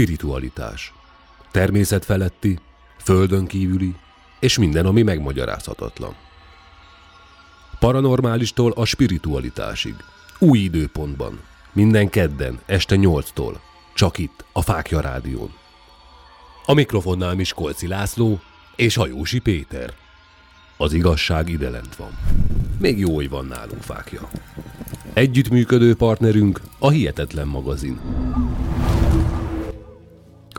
Spiritualitás. Természetfeletti, földön kívüli, és minden, ami megmagyarázhatatlan. Paranormálistól a spiritualitásig. Új időpontban. Minden kedden, este nyolctól. Csak itt, a Fákja Rádión. A mikrofonnál Miskolci László és Hajósi Péter. Az igazság ide lent van. Még jó, hogy van nálunk fákja. Együttműködő partnerünk a Hihetetlen magazin.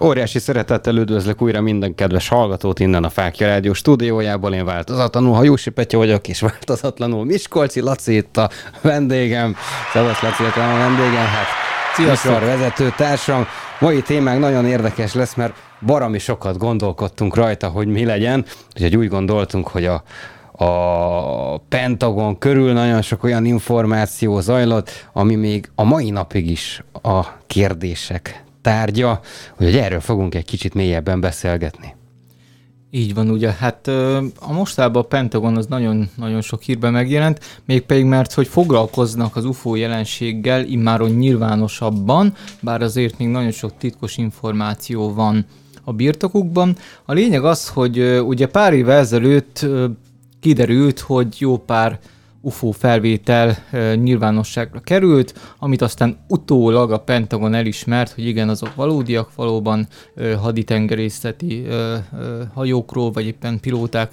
Óriási szeretettel üdvözlök újra minden kedves hallgatót innen a Fákja Rádió stúdiójából. Én változatlanul Hajósi Petya vagyok, és változatlanul Miskolci Laci itt a vendégem. Szevasz Laci, itt a vendégem. Hát, Sziasztok! vezető társam. Mai témánk nagyon érdekes lesz, mert barami sokat gondolkodtunk rajta, hogy mi legyen, úgyhogy úgy gondoltunk, hogy a, a Pentagon körül nagyon sok olyan információ zajlott, ami még a mai napig is a kérdések tárgya, hogy erről fogunk egy kicsit mélyebben beszélgetni. Így van, ugye, hát a mostában a Pentagon az nagyon-nagyon sok hírben megjelent, mégpedig mert, hogy foglalkoznak az UFO jelenséggel immáron nyilvánosabban, bár azért még nagyon sok titkos információ van a birtokukban. A lényeg az, hogy ugye pár évvel ezelőtt kiderült, hogy jó pár UFO felvétel nyilvánosságra került, amit aztán utólag a Pentagon elismert, hogy igen, azok valódiak, valóban haditengerészeti hajókról, vagy éppen pilóták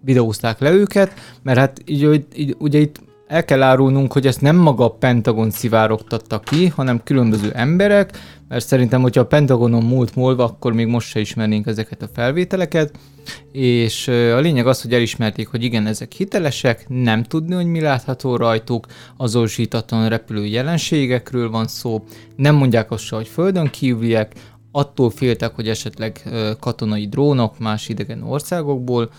videózták le őket, mert hát így, így, ugye itt el kell árulnunk, hogy ezt nem maga a Pentagon szivárogtatta ki, hanem különböző emberek, mert szerintem, hogyha a Pentagonon múlt múlva, akkor még most se ismernénk ezeket a felvételeket, és a lényeg az, hogy elismerték, hogy igen, ezek hitelesek, nem tudni, hogy mi látható rajtuk, azonosítatlan repülő jelenségekről van szó, nem mondják azt se, hogy földön kívüliek, attól féltek, hogy esetleg katonai drónok más idegen országokból,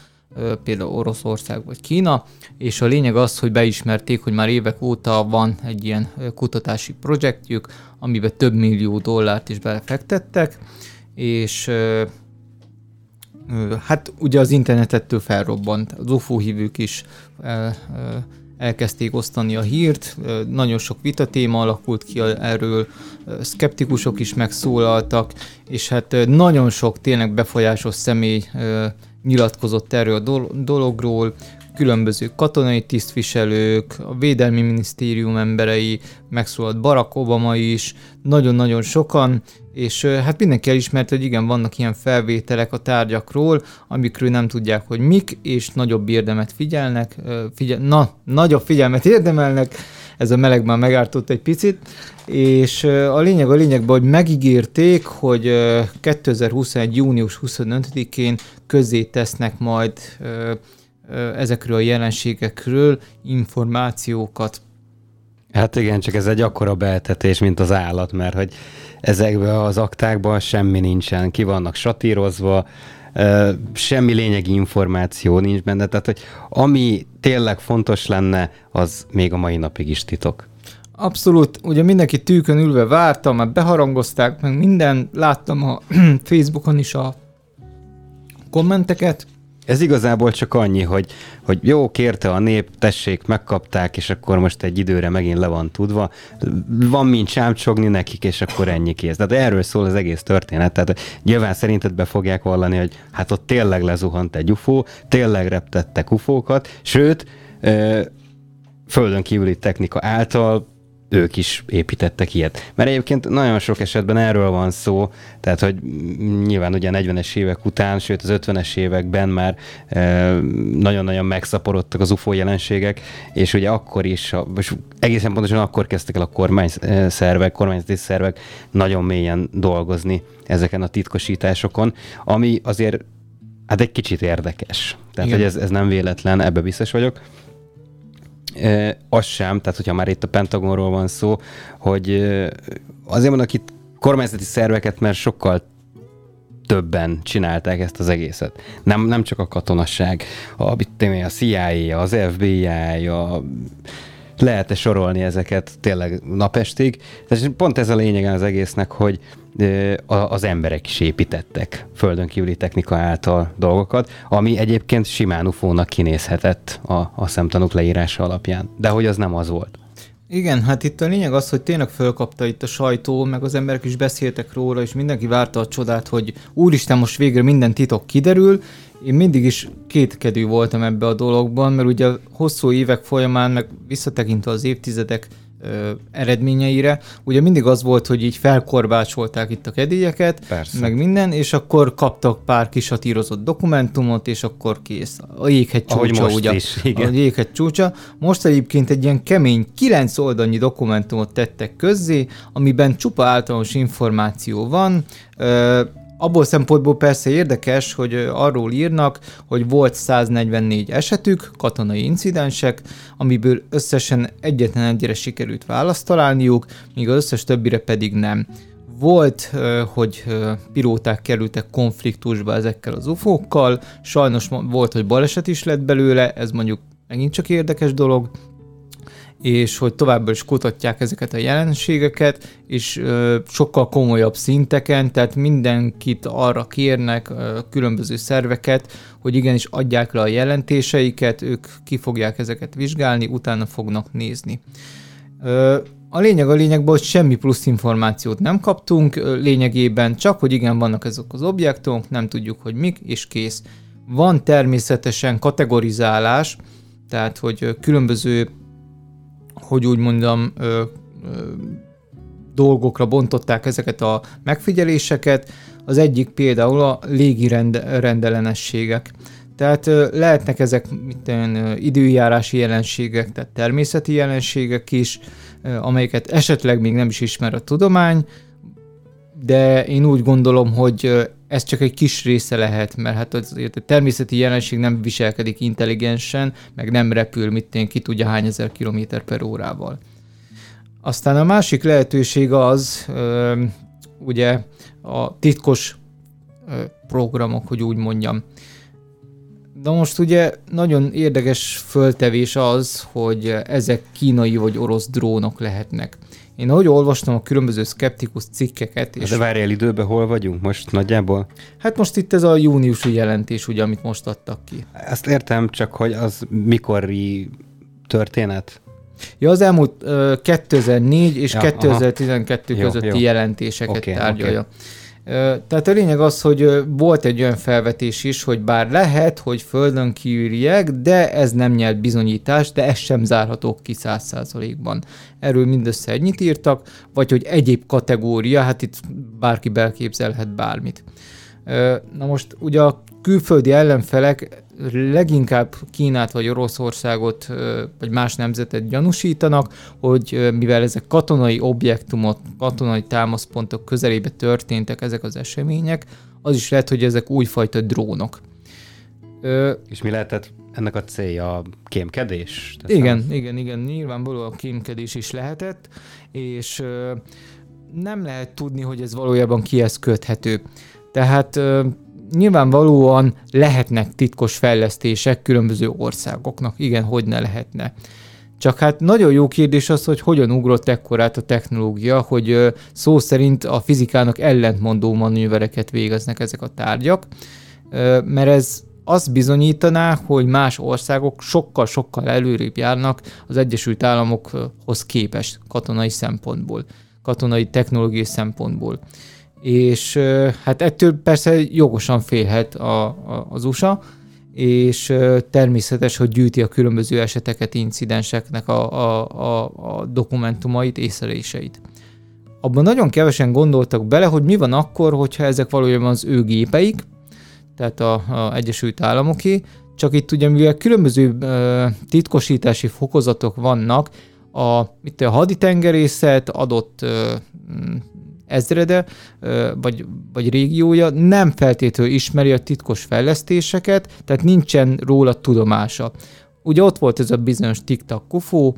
például Oroszország vagy Kína, és a lényeg az, hogy beismerték, hogy már évek óta van egy ilyen kutatási projektjük, amiben több millió dollárt is belefektettek, és hát ugye az internetettől felrobbant, az UFO hívők is elkezdték osztani a hírt, nagyon sok vitatéma alakult ki erről, szkeptikusok is megszólaltak, és hát nagyon sok tényleg befolyásos személy nyilatkozott erről a dologról, különböző katonai tisztviselők, a Védelmi Minisztérium emberei, megszólalt Barack Obama is, nagyon-nagyon sokan, és hát mindenki elismerte, hogy igen, vannak ilyen felvételek a tárgyakról, amikről nem tudják, hogy mik, és nagyobb érdemet figyelnek, figyel, na, nagyobb figyelmet érdemelnek, ez a meleg már megártott egy picit, és a lényeg a lényegben, hogy megígérték, hogy 2021. június 25-én közé tesznek majd ezekről a jelenségekről információkat. Hát igen, csak ez egy akkora beeltetés, mint az állat, mert hogy ezekben az aktákban semmi nincsen, ki vannak satírozva, semmi lényegi információ nincs benne, tehát hogy ami tényleg fontos lenne, az még a mai napig is titok. Abszolút, ugye mindenki tűkön ülve várta, már beharangozták, meg minden, láttam a Facebookon is a kommenteket, ez igazából csak annyi, hogy, hogy jó, kérte a nép, tessék, megkapták, és akkor most egy időre megint le van tudva. Van mint csámcsogni nekik, és akkor ennyi kész. Tehát erről szól az egész történet. Tehát nyilván szerinted be fogják vallani, hogy hát ott tényleg lezuhant egy UFO, tényleg reptettek UFO-kat, sőt, földön kívüli technika által ők is építettek ilyet. Mert egyébként nagyon sok esetben erről van szó, tehát hogy nyilván ugye a 40-es évek után, sőt az 50-es években már e, nagyon-nagyon megszaporodtak az UFO jelenségek, és ugye akkor is, és egészen pontosan akkor kezdtek el a kormány szervek, kormányzati szervek nagyon mélyen dolgozni ezeken a titkosításokon, ami azért hát egy kicsit érdekes. Tehát, Igen. hogy ez, ez nem véletlen, ebbe biztos vagyok az sem, tehát hogyha már itt a Pentagonról van szó, hogy azért mondok itt kormányzati szerveket, mert sokkal többen csinálták ezt az egészet. Nem, nem csak a katonasság, a, a CIA, az FBI, a lehet-e sorolni ezeket tényleg napestig. Tehát pont ez a lényeg az egésznek, hogy az emberek is építettek földön kívüli technika által dolgokat, ami egyébként simán ufónak kinézhetett a, a szemtanúk leírása alapján. De hogy az nem az volt. Igen, hát itt a lényeg az, hogy tényleg fölkapta itt a sajtó, meg az emberek is beszéltek róla, és mindenki várta a csodát, hogy úristen, most végre minden titok kiderül. Én mindig is kétkedő voltam ebbe a dologban, mert ugye hosszú évek folyamán, meg visszatekintve az évtizedek ö, eredményeire. Ugye mindig az volt, hogy így felkorbácsolták itt a kedélyeket, Persze. meg minden, és akkor kaptak pár kisatírozott dokumentumot, és akkor kész. A jéghegy Ahogy csúcsa, most ugye. is, igen. A jéghegy csúcsa. Most egyébként egy ilyen kemény, kilenc oldalnyi dokumentumot tettek közzé, amiben csupa általános információ van. Ö, abból szempontból persze érdekes, hogy arról írnak, hogy volt 144 esetük, katonai incidensek, amiből összesen egyetlen egyre sikerült választ találniuk, míg az összes többire pedig nem. Volt, hogy pilóták kerültek konfliktusba ezekkel az ufókkal, sajnos volt, hogy baleset is lett belőle, ez mondjuk megint csak érdekes dolog, és hogy továbbra is kutatják ezeket a jelenségeket, és ö, sokkal komolyabb szinteken, tehát mindenkit arra kérnek, ö, különböző szerveket, hogy igenis adják le a jelentéseiket, ők ki fogják ezeket vizsgálni, utána fognak nézni. Ö, a lényeg a lényegben, hogy semmi plusz információt nem kaptunk, lényegében csak, hogy igen, vannak ezek az objektumok, nem tudjuk, hogy mik, és kész. Van természetesen kategorizálás, tehát, hogy különböző hogy úgy mondjam, ö, ö, dolgokra bontották ezeket a megfigyeléseket. Az egyik például a légi rend, rendellenességek. Tehát ö, lehetnek ezek mit olyan, ö, időjárási jelenségek, tehát természeti jelenségek is, ö, amelyeket esetleg még nem is ismer a tudomány, de én úgy gondolom, hogy ez csak egy kis része lehet, mert hát azért a természeti jelenség nem viselkedik intelligensen, meg nem repül, mit én ki tudja hány ezer kilométer per órával. Aztán a másik lehetőség az, ugye a titkos programok, hogy úgy mondjam. De most ugye nagyon érdekes föltevés az, hogy ezek kínai vagy orosz drónok lehetnek. Én ahogy olvastam a különböző szkeptikus cikkeket, és De várjál időben, hol vagyunk most nagyjából? hát most itt ez a júniusi jelentés, ugye, amit most adtak ki. Ezt értem, csak hogy az mikori történet? Ja, az elmúlt ö, 2004 és Ja, ja, aha. 2012 Jó, közötti jó. jelentéseket Oké, tárgyalja. Ö, Tehát a lényeg az, hogy volt egy olyan felvetés is, hogy bár lehet, hogy földön kívüliek, de ez nem nyert bizonyítást, de ez sem zárható ki száz százalékban. Erről mindössze ennyit írtak, vagy hogy egyéb kategória, hát itt bárki belképzelhet bármit. Na most ugye a külföldi ellenfelek leginkább Kínát vagy Oroszországot vagy más nemzetet gyanúsítanak, hogy mivel ezek katonai objektumok, katonai támaszpontok közelébe történtek ezek az események, az is lehet, hogy ezek újfajta drónok. Ö, És mi lehetett ennek a célja? A kémkedés? Teszem? igen, igen, igen, nyilvánvalóan kémkedés is lehetett, és ö, nem lehet tudni, hogy ez valójában kihez köthető. Tehát nyilvánvalóan lehetnek titkos fejlesztések különböző országoknak. Igen, hogy ne lehetne. Csak hát nagyon jó kérdés az, hogy hogyan ugrott ekkorát a technológia, hogy szó szerint a fizikának ellentmondó manővereket végeznek ezek a tárgyak, mert ez azt bizonyítaná, hogy más országok sokkal-sokkal előrébb járnak az Egyesült Államokhoz képest katonai szempontból, katonai technológiai szempontból. És hát ettől persze jogosan félhet a, a, az USA, és természetes, hogy gyűjti a különböző eseteket, incidenseknek a, a, a, a dokumentumait, észleléseit. Abban nagyon kevesen gondoltak bele, hogy mi van akkor, hogyha ezek valójában az ő gépeik, tehát a, Egyesült Államoké, csak itt ugye mivel különböző ö, titkosítási fokozatok vannak, a, itt a haditengerészet adott ö, ezrede, vagy, vagy régiója nem feltétlenül ismeri a titkos fejlesztéseket, tehát nincsen róla tudomása. Ugye ott volt ez a bizonyos TikTok kufó,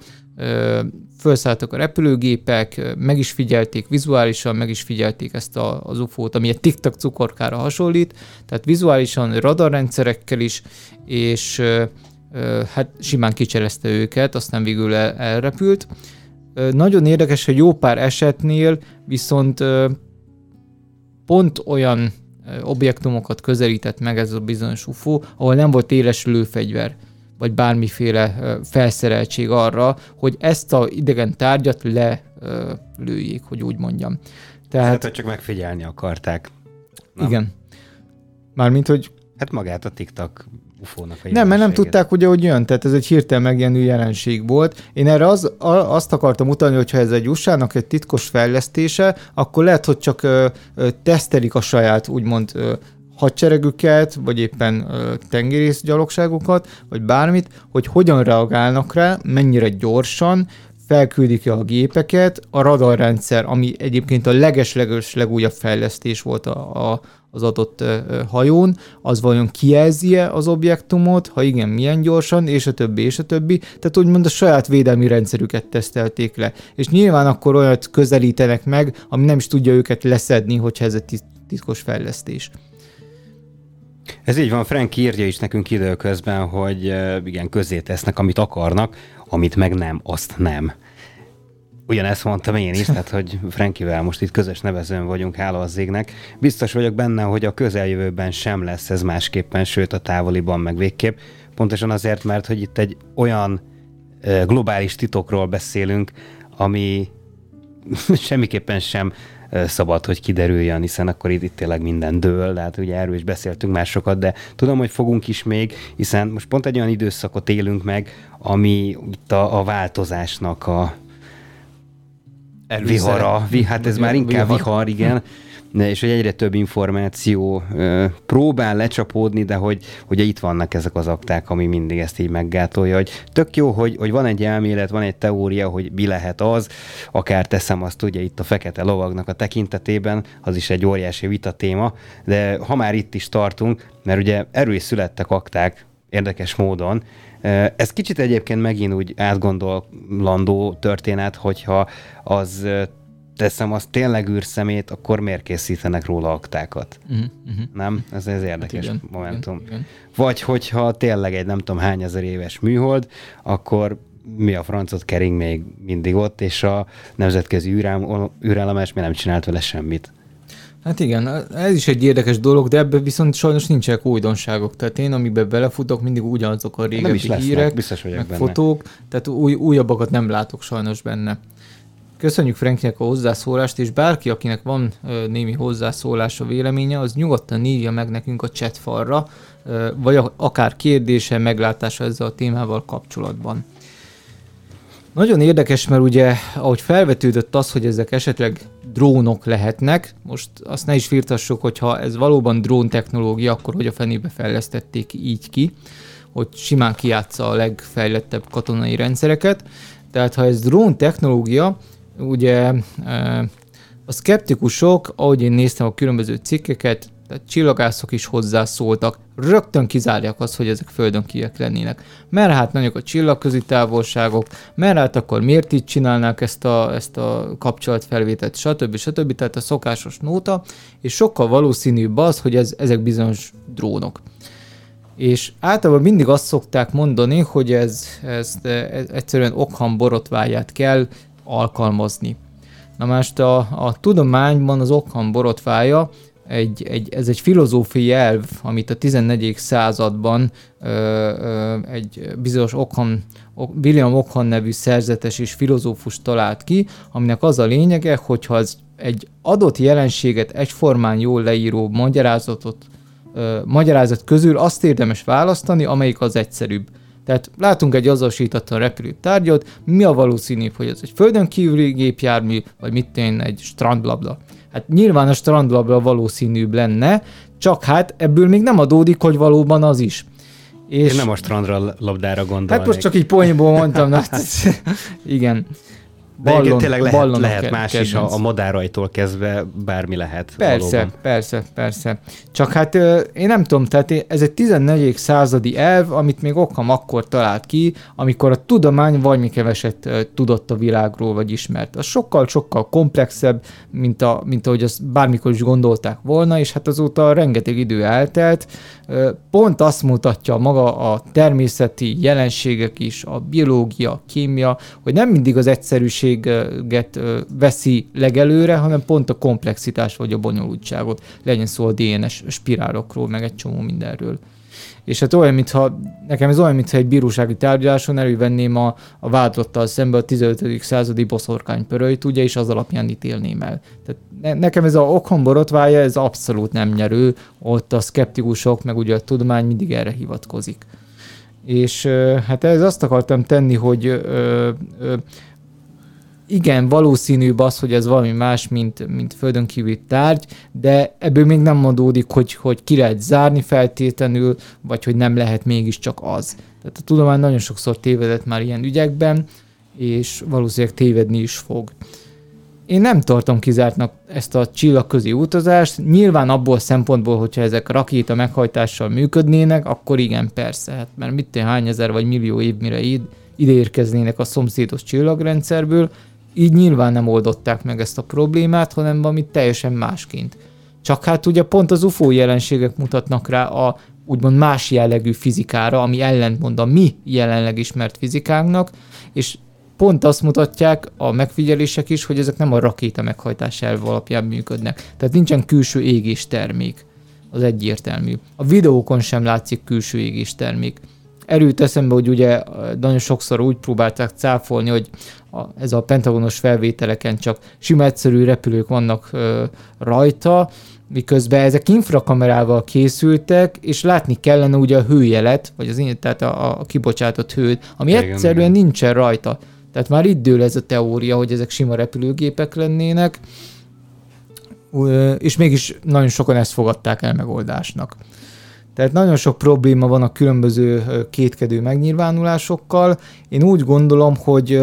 felszálltak a repülőgépek, meg is figyelték vizuálisan, meg is figyelték ezt a, az UFO-t, ami egy TikTok cukorkára hasonlít, tehát vizuálisan radarrendszerekkel is, és hát simán kicserezte őket, aztán végül el, elrepült. Nagyon érdekes, hogy jó pár esetnél viszont pont olyan objektumokat közelített meg ez a bizonyos UFO, ahol nem volt éles lőfegyver. vagy bármiféle felszereltség arra, hogy ezt a idegen tárgyat lelőjék, hogy úgy mondjam. Tehát, hát, csak megfigyelni akarták. Nem? Igen. Mármint, hogy... Hát magát a TikTok ufónak a Nem, mert nem tudták ugye, hogy jön, tehát ez egy hirtelen megjelenő jelenség volt. Én erre az, a, azt akartam utalni, hogy ha ez egy usa egy titkos fejlesztése, akkor lehet, hogy csak ö, ö, tesztelik a saját úgymond ö, hadseregüket, vagy éppen ö, tengerész gyalogságukat, vagy bármit, hogy hogyan reagálnak rá, mennyire gyorsan, felküldik a gépeket, a radarrendszer, ami egyébként a leges-leges legújabb fejlesztés volt a, a, az adott hajón, az vajon kijelzi az objektumot, ha igen, milyen gyorsan, és a többi, és a többi. Tehát úgymond a saját védelmi rendszerüket tesztelték le. És nyilván akkor olyat közelítenek meg, ami nem is tudja őket leszedni, hogyha ez egy titkos fejlesztés. Ez így van, Frank írja is nekünk időközben, hogy igen, közé tesznek, amit akarnak, amit meg nem, azt nem. Ugyanezt mondtam én is, tehát hogy Frankivel most itt közös nevezőn vagyunk, hála az égnek. Biztos vagyok benne, hogy a közeljövőben sem lesz ez másképpen, sőt a távoliban meg végképp. Pontosan azért, mert hogy itt egy olyan globális titokról beszélünk, ami semmiképpen sem szabad, hogy kiderüljön, hiszen akkor itt, itt tényleg minden dől, hát ugye erről is beszéltünk már sokat, de tudom, hogy fogunk is még, hiszen most pont egy olyan időszakot élünk meg, ami itt a, a változásnak a, Előzere. vihara, vi, hát ez már inkább vihar, vihar igen, és hogy egyre több információ ö, próbál lecsapódni, de hogy ugye itt vannak ezek az akták, ami mindig ezt így meggátolja, hogy tök jó, hogy, hogy van egy elmélet, van egy teória, hogy mi lehet az, akár teszem azt ugye itt a fekete lovagnak a tekintetében, az is egy óriási vita téma, de ha már itt is tartunk, mert ugye erről is születtek akták, érdekes módon, ez kicsit egyébként megint úgy átgondolandó történet, hogyha az teszem az tényleg űrszemét, akkor miért készítenek róla aktákat? Uh-huh. Nem? Ez egy érdekes hát igen, momentum. Igen, igen. Vagy hogyha tényleg egy nem tudom hány ezer éves műhold, akkor mi a francot kering még mindig ott, és a nemzetközi űrállomás mi nem csinált vele semmit. Hát igen, ez is egy érdekes dolog, de ebben viszont sajnos nincsenek újdonságok. Tehát én, amiben belefutok, mindig ugyanazok a régebbi lesznek, hírek, biztos meg benne. fotók, tehát új, újabbakat nem látok sajnos benne. Köszönjük Franknek a hozzászólást, és bárki, akinek van ö, némi hozzászólása, véleménye, az nyugodtan írja meg nekünk a chat falra, ö, vagy a, akár kérdése, meglátása ezzel a témával kapcsolatban. Nagyon érdekes, mert ugye, ahogy felvetődött az, hogy ezek esetleg drónok lehetnek, most azt ne is firtassuk, hogyha ez valóban drón technológia, akkor hogy a fenébe fejlesztették így ki, hogy simán kiátsza a legfejlettebb katonai rendszereket. Tehát ha ez drón technológia, ugye e, a szkeptikusok, ahogy én néztem a különböző cikkeket, tehát csillagászok is hozzászóltak, rögtön kizárják azt, hogy ezek földön kiek lennének. Mert hát nagyok a csillagközi távolságok, mert hát akkor miért így csinálnák ezt a, ezt a kapcsolatfelvételt, stb. stb. Tehát a szokásos nóta, és sokkal valószínűbb az, hogy ez, ezek bizonyos drónok. És általában mindig azt szokták mondani, hogy ez, ez, ez egyszerűen Okham borotváját kell alkalmazni. Na most a, a tudományban az Okham borotvája egy, egy, ez egy filozófiai elv, amit a 14. században ö, ö, egy bizonyos Ockham, William Ockham nevű szerzetes és filozófus talált ki, aminek az a lényege, hogyha az egy adott jelenséget egyformán jól leíró magyarázatot, ö, magyarázat közül azt érdemes választani, amelyik az egyszerűbb. Tehát látunk egy azonosítatlan repülő tárgyat, mi a valószínűbb, hogy ez egy földön kívüli gépjármű, vagy mit én egy strandblabla. Hát nyilván a strandlabda valószínűbb lenne, csak hát ebből még nem adódik, hogy valóban az is. És Én nem a strandra labdára gondolnék. Hát most csak így poénból mondtam, na, igen. De ballon, tényleg lehet, lehet más kedvenc. is, a, a madárajtól kezdve bármi lehet. Persze, valóban. persze, persze. Csak hát én nem tudom, tehát ez egy 14. századi elv, amit még Okkam akkor talált ki, amikor a tudomány vagy mi keveset tudott a világról, vagy ismert. Az sokkal-sokkal komplexebb, mint, a, mint ahogy azt bármikor is gondolták volna, és hát azóta rengeteg idő eltelt. Pont azt mutatja maga a természeti jelenségek is, a biológia, a kémia, hogy nem mindig az egyszerűség minőséget veszi legelőre, hanem pont a komplexitás vagy a bonyolultságot. Legyen szó a DNS spirálokról, meg egy csomó mindenről. És hát olyan, mintha, nekem ez olyan, mintha egy bírósági tárgyaláson elővenném a, a vádlottal szembe a 15. századi boszorkány pörölyt, ugye, és az alapján ítélném el. Tehát ne, nekem ez a okon borotvája, ez abszolút nem nyerő, ott a szkeptikusok, meg ugye a tudomány mindig erre hivatkozik. És hát ez azt akartam tenni, hogy ö, ö, igen, valószínűbb az, hogy ez valami más, mint, mint földön kívüli tárgy, de ebből még nem adódik, hogy, hogy ki lehet zárni feltétlenül, vagy hogy nem lehet mégiscsak az. Tehát a tudomány nagyon sokszor tévedett már ilyen ügyekben, és valószínűleg tévedni is fog. Én nem tartom kizártnak ezt a csillagközi utazást. Nyilván abból szempontból, hogyha ezek rakéta meghajtással működnének, akkor igen, persze. Hát, mert mit hány ezer vagy millió év mire ide érkeznének a szomszédos csillagrendszerből, így nyilván nem oldották meg ezt a problémát, hanem valami teljesen másként. Csak hát ugye pont az UFO jelenségek mutatnak rá a úgymond más jellegű fizikára, ami ellentmond a mi jelenleg ismert fizikánknak, és pont azt mutatják a megfigyelések is, hogy ezek nem a rakéta meghajtás elv alapján működnek. Tehát nincsen külső égés termék. Az egyértelmű. A videókon sem látszik külső égés termék. Erőt eszembe, hogy ugye nagyon sokszor úgy próbálták cáfolni, hogy a, ez a pentagonos felvételeken csak sima egyszerű repülők vannak ö, rajta, miközben ezek infrakamerával készültek, és látni kellene ugye a hőjelet, vagy az tehát a, a kibocsátott hőt, ami igen, egyszerűen igen. nincsen rajta. Tehát már itt dől ez a teória, hogy ezek sima repülőgépek lennének, és mégis nagyon sokan ezt fogadták el megoldásnak. Tehát nagyon sok probléma van a különböző kétkedő megnyilvánulásokkal. Én úgy gondolom, hogy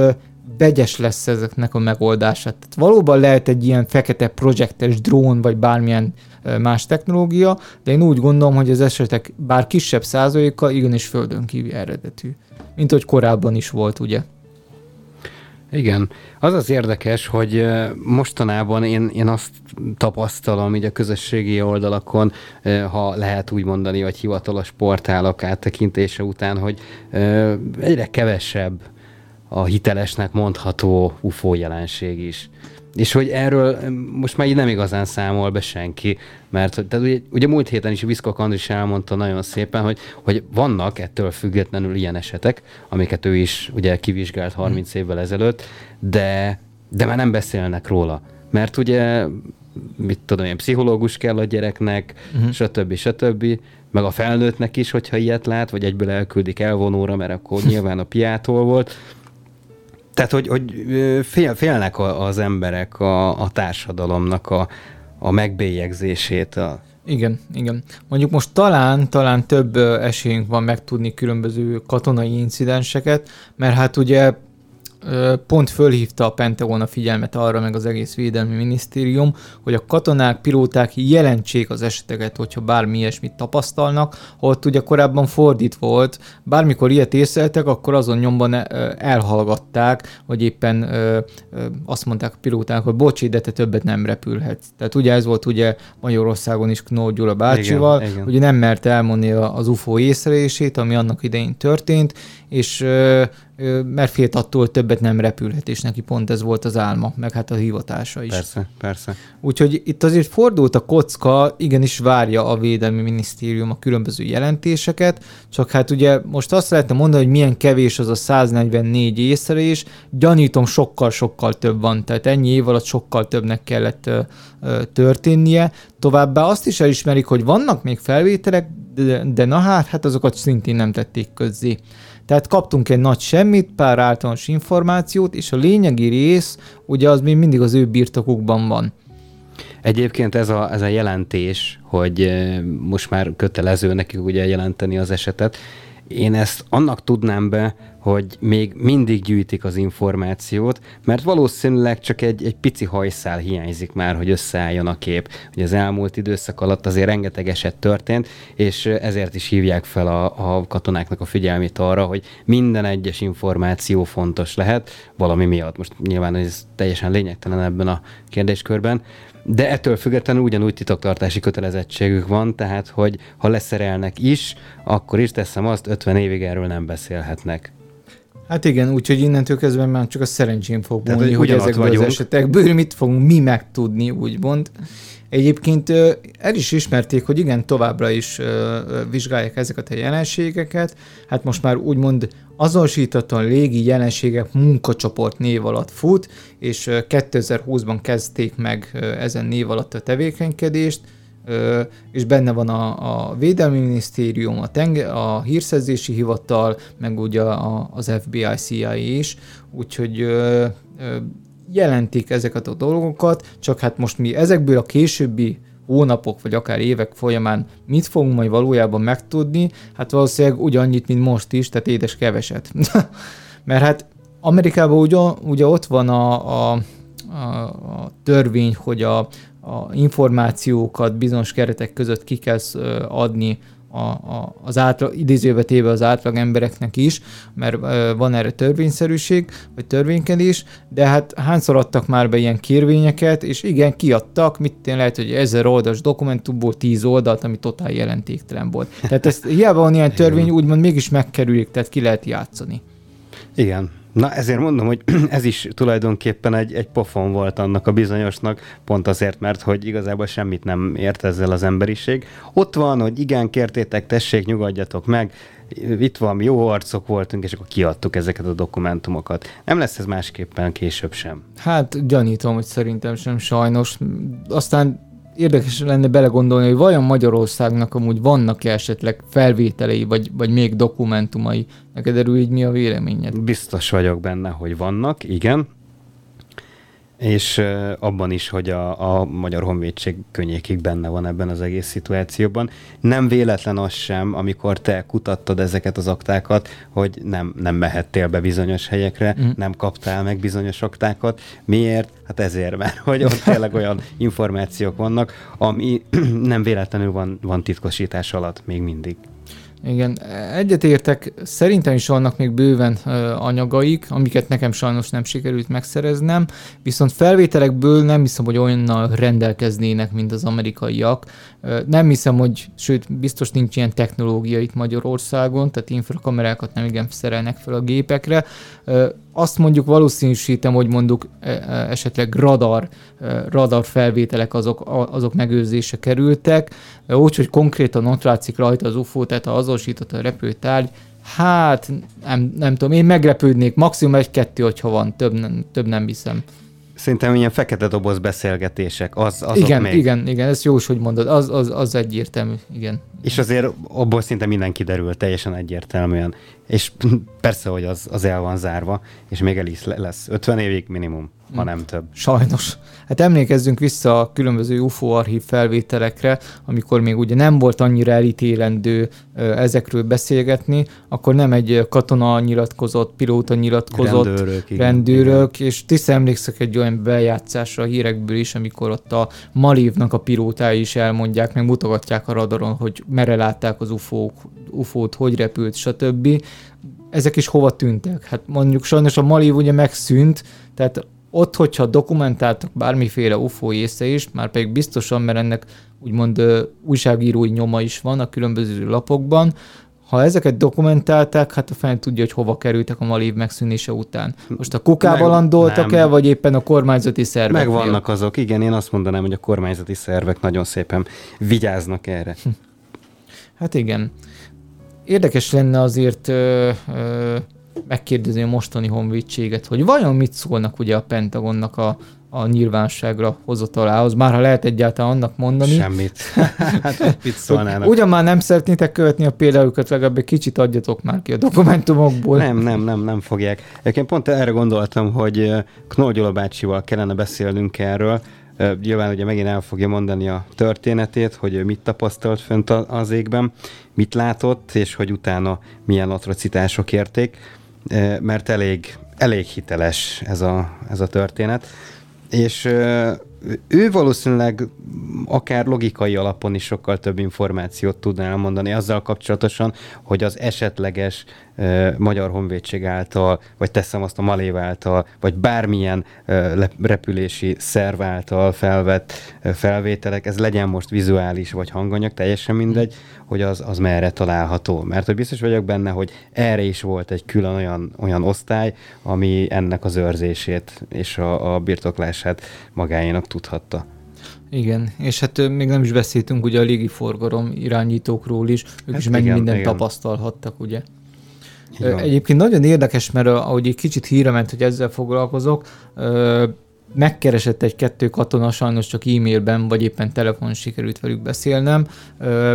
vegyes lesz ezeknek a megoldása. Tehát valóban lehet egy ilyen fekete projektes drón, vagy bármilyen más technológia, de én úgy gondolom, hogy az esetek bár kisebb százaléka igenis földön kívül eredetű. Mint hogy korábban is volt, ugye? Igen. Az az érdekes, hogy mostanában én, én azt tapasztalom így a közösségi oldalakon, ha lehet úgy mondani, vagy hivatalos portálok áttekintése után, hogy egyre kevesebb a hitelesnek mondható UFO jelenség is. És hogy erről most már így nem igazán számol be senki, mert tehát ugye, ugye múlt héten is Viszkok Andris elmondta nagyon szépen, hogy, hogy vannak ettől függetlenül ilyen esetek, amiket ő is ugye kivizsgált 30 hmm. évvel ezelőtt, de, de már nem beszélnek róla. Mert ugye mit tudom én, pszichológus kell a gyereknek, uh-huh. stb. stb. Meg a felnőttnek is, hogyha ilyet lát, vagy egyből elküldik elvonóra, mert akkor nyilván a piától volt. Tehát, hogy, hogy fél, félnek az emberek a, a társadalomnak a, a megbélyegzését. A... Igen, igen. Mondjuk most talán, talán több esélyünk van megtudni különböző katonai incidenseket, mert hát ugye pont fölhívta a Pentagon a figyelmet arra, meg az egész védelmi minisztérium, hogy a katonák, pilóták jelentsék az eseteket, hogyha bármi ilyesmit tapasztalnak, ott ugye korábban fordít volt, bármikor ilyet észleltek, akkor azon nyomban elhallgatták, vagy éppen azt mondták a pilóták, hogy bocsi, de te többet nem repülhetsz. Tehát ugye ez volt ugye Magyarországon is Knó Gyula bácsival, igen, igen. ugye nem mert elmondni az UFO észrelését, ami annak idején történt, és mert félt attól többet nem repülhet, és neki pont ez volt az álma, meg hát a hivatása is. Persze, persze. Úgyhogy itt azért fordult a kocka, igenis várja a Védelmi Minisztérium a különböző jelentéseket, csak hát ugye most azt lehetne mondani, hogy milyen kevés az a 144 észrelés, gyanítom sokkal-sokkal több van, tehát ennyi év alatt sokkal többnek kellett történnie. Továbbá azt is elismerik, hogy vannak még felvételek, de, de na hát, hát azokat szintén nem tették közzé. Tehát kaptunk egy nagy semmit, pár általános információt, és a lényegi rész, ugye az még mindig az ő birtokukban van. Egyébként ez a, ez a jelentés, hogy eh, most már kötelező nekik ugye jelenteni az esetet, én ezt annak tudnám be, hogy még mindig gyűjtik az információt, mert valószínűleg csak egy, egy pici hajszál hiányzik már, hogy összeálljon a kép. Hogy az elmúlt időszak alatt azért rengeteg eset történt, és ezért is hívják fel a, a katonáknak a figyelmét arra, hogy minden egyes információ fontos lehet valami miatt. Most nyilván ez teljesen lényegtelen ebben a kérdéskörben, de ettől függetlenül ugyanúgy titoktartási kötelezettségük van, tehát hogy ha leszerelnek is, akkor is teszem azt, 50 évig erről nem beszélhetnek. Hát igen, úgyhogy innentől kezdve már csak a szerencsém fog mondani, hogy ezekből vagyunk. az esetekből mit fogunk mi megtudni, úgymond. Egyébként el is ismerték, hogy igen, továbbra is vizsgálják ezeket a jelenségeket. Hát most már úgymond azonosítatlan légi jelenségek munkacsoport név alatt fut, és 2020-ban kezdték meg ezen név alatt a tevékenykedést, és benne van a, a Védelmi Minisztérium, a, tenge, a Hírszerzési Hivatal, meg ugye az FBI, CIA is, úgyhogy jelentik ezeket a dolgokat, csak hát most mi ezekből a későbbi hónapok, vagy akár évek folyamán mit fogunk majd valójában megtudni, hát valószínűleg ugyannyit, mint most is, tehát édes keveset. Mert hát Amerikában ugye, ugye ott van a, a, a, a törvény, hogy a, a információkat bizonyos keretek között ki kell adni a, a, az átlag, idézőbe téve az átlag embereknek is, mert ö, van erre törvényszerűség, vagy törvénykedés, de hát hányszor adtak már be ilyen kérvényeket, és igen, kiadtak, mit én lehet, hogy ezer oldalas dokumentumból tíz oldalt, ami totál jelentéktelen volt. Tehát ezt hiába van ilyen törvény, úgymond mégis megkerülik, tehát ki lehet játszani. Igen, Na ezért mondom, hogy ez is tulajdonképpen egy, egy pofon volt annak a bizonyosnak, pont azért, mert hogy igazából semmit nem ért ezzel az emberiség. Ott van, hogy igen, kértétek, tessék, nyugodjatok meg, itt van, jó arcok voltunk, és akkor kiadtuk ezeket a dokumentumokat. Nem lesz ez másképpen később sem. Hát gyanítom, hogy szerintem sem sajnos. Aztán érdekes lenne belegondolni, hogy vajon Magyarországnak amúgy vannak-e esetleg felvételei, vagy, vagy még dokumentumai. Neked erről így mi a véleményed? Biztos vagyok benne, hogy vannak, igen és abban is, hogy a, a Magyar Honvédség könnyékig benne van ebben az egész szituációban. Nem véletlen az sem, amikor te kutattad ezeket az aktákat, hogy nem, nem mehettél be bizonyos helyekre, mm. nem kaptál meg bizonyos aktákat. Miért? Hát ezért, mert hogy ott tényleg olyan információk vannak, ami nem véletlenül van, van titkosítás alatt még mindig. Igen, egyetértek, szerintem is vannak még bőven anyagaik, amiket nekem sajnos nem sikerült megszereznem, viszont felvételekből nem hiszem, hogy olyannal rendelkeznének, mint az amerikaiak. Nem hiszem, hogy, sőt, biztos nincs ilyen technológia itt Magyarországon, tehát infrakamerákat nem igen szerelnek fel a gépekre azt mondjuk valószínűsítem, hogy mondjuk e, e, esetleg radar, e, radar felvételek azok, azok megőrzése kerültek, úgyhogy konkrétan ott látszik rajta az UFO, tehát ha azonosított a repülőtárgy, hát nem, nem tudom, én meglepődnék, maximum egy-kettő, hogyha van, több nem, több nem hiszem. Szerintem ilyen fekete doboz beszélgetések, az, azok igen, még. Igen, igen, ez jó, hogy mondod, az, az, az egyértelmű, igen. És azért abból szinte minden kiderül teljesen egyértelműen. És persze, hogy az, az el van zárva, és még el is lesz 50 évig minimum ha nem több. Sajnos. Hát emlékezzünk vissza a különböző UFO archív felvételekre, amikor még ugye nem volt annyira elítélendő ezekről beszélgetni, akkor nem egy katona nyilatkozott, pilóta nyilatkozott, rendőrök, igen, rendőrök igen. és tiszta emlékszek egy olyan bejátszásra a hírekből is, amikor ott a Malívnak a pilótái is elmondják, meg mutogatják a radaron, hogy merre látták az UFO-k, UFO-t, hogy repült, stb. Ezek is hova tűntek? Hát mondjuk sajnos a Malív ugye megszűnt, tehát ott, hogyha dokumentáltak bármiféle UFO észre is, már pedig biztosan, mert ennek úgymond újságírói nyoma is van a különböző lapokban, ha ezeket dokumentálták, hát a fel tudja, hogy hova kerültek a Malév megszűnése után. Most a kukába landoltak el, vagy éppen a kormányzati szervek? Megvannak azok, igen, én azt mondanám, hogy a kormányzati szervek nagyon szépen vigyáznak erre. Hát igen. Érdekes lenne azért ö, ö, megkérdezni a mostani honvédséget, hogy vajon mit szólnak ugye a Pentagonnak a, a nyilvánosságra hozatalához, már ha lehet egyáltalán annak mondani. Semmit. hát mit szólnának? Ugyan már nem szeretnétek követni a példájukat, legalább egy kicsit adjatok már ki a dokumentumokból. Nem, nem, nem, nem fogják. Egyébként pont erre gondoltam, hogy Knoll Gyula bácsival kellene beszélnünk erről, Nyilván ugye megint el fogja mondani a történetét, hogy mit tapasztalt fönt az égben, mit látott, és hogy utána milyen atrocitások érték mert elég, elég hiteles ez a, ez a történet. És ő valószínűleg akár logikai alapon is sokkal több információt tudna elmondani azzal kapcsolatosan, hogy az esetleges Magyar Honvédség által, vagy teszem azt a Malév által, vagy bármilyen repülési szerv által felvett felvételek, ez legyen most vizuális vagy hanganyag, teljesen mindegy, hogy az, az merre található. Mert hogy biztos vagyok benne, hogy erre is volt egy külön olyan, olyan osztály, ami ennek az őrzését és a, a birtoklását magáénak tudhatta. Igen, és hát még nem is beszéltünk ugye a légiforgalom irányítókról is, ők hát is mennyi mindent igen. tapasztalhattak, ugye. Egyébként nagyon érdekes, mert ahogy egy kicsit híre ment, hogy ezzel foglalkozok, megkeresett egy-kettő katona, sajnos csak e-mailben, vagy éppen telefon sikerült velük beszélnem.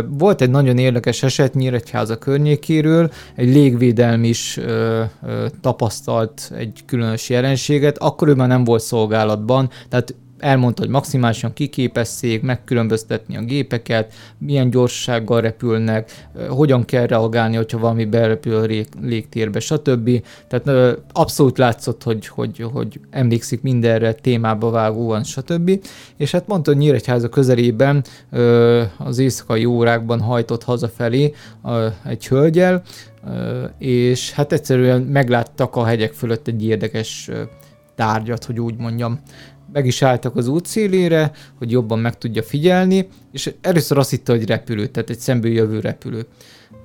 Volt egy nagyon érdekes eset Nyíregyháza környékéről, egy légvédelmi is tapasztalt egy különös jelenséget, akkor ő már nem volt szolgálatban, tehát elmondta, hogy maximálisan kiképesszék, megkülönböztetni a gépeket, milyen gyorsággal repülnek, hogyan kell reagálni, hogyha valami berepül a légtérbe, stb. Tehát abszolút látszott, hogy, hogy, hogy emlékszik mindenre, témába vágóan, stb. És hát mondta, hogy Nyíregyháza közelében az éjszakai órákban hajtott hazafelé egy hölgyel, és hát egyszerűen megláttak a hegyek fölött egy érdekes tárgyat, hogy úgy mondjam meg is álltak az út szélére, hogy jobban meg tudja figyelni, és először azt hitte, hogy repülő, tehát egy szemből jövő repülő.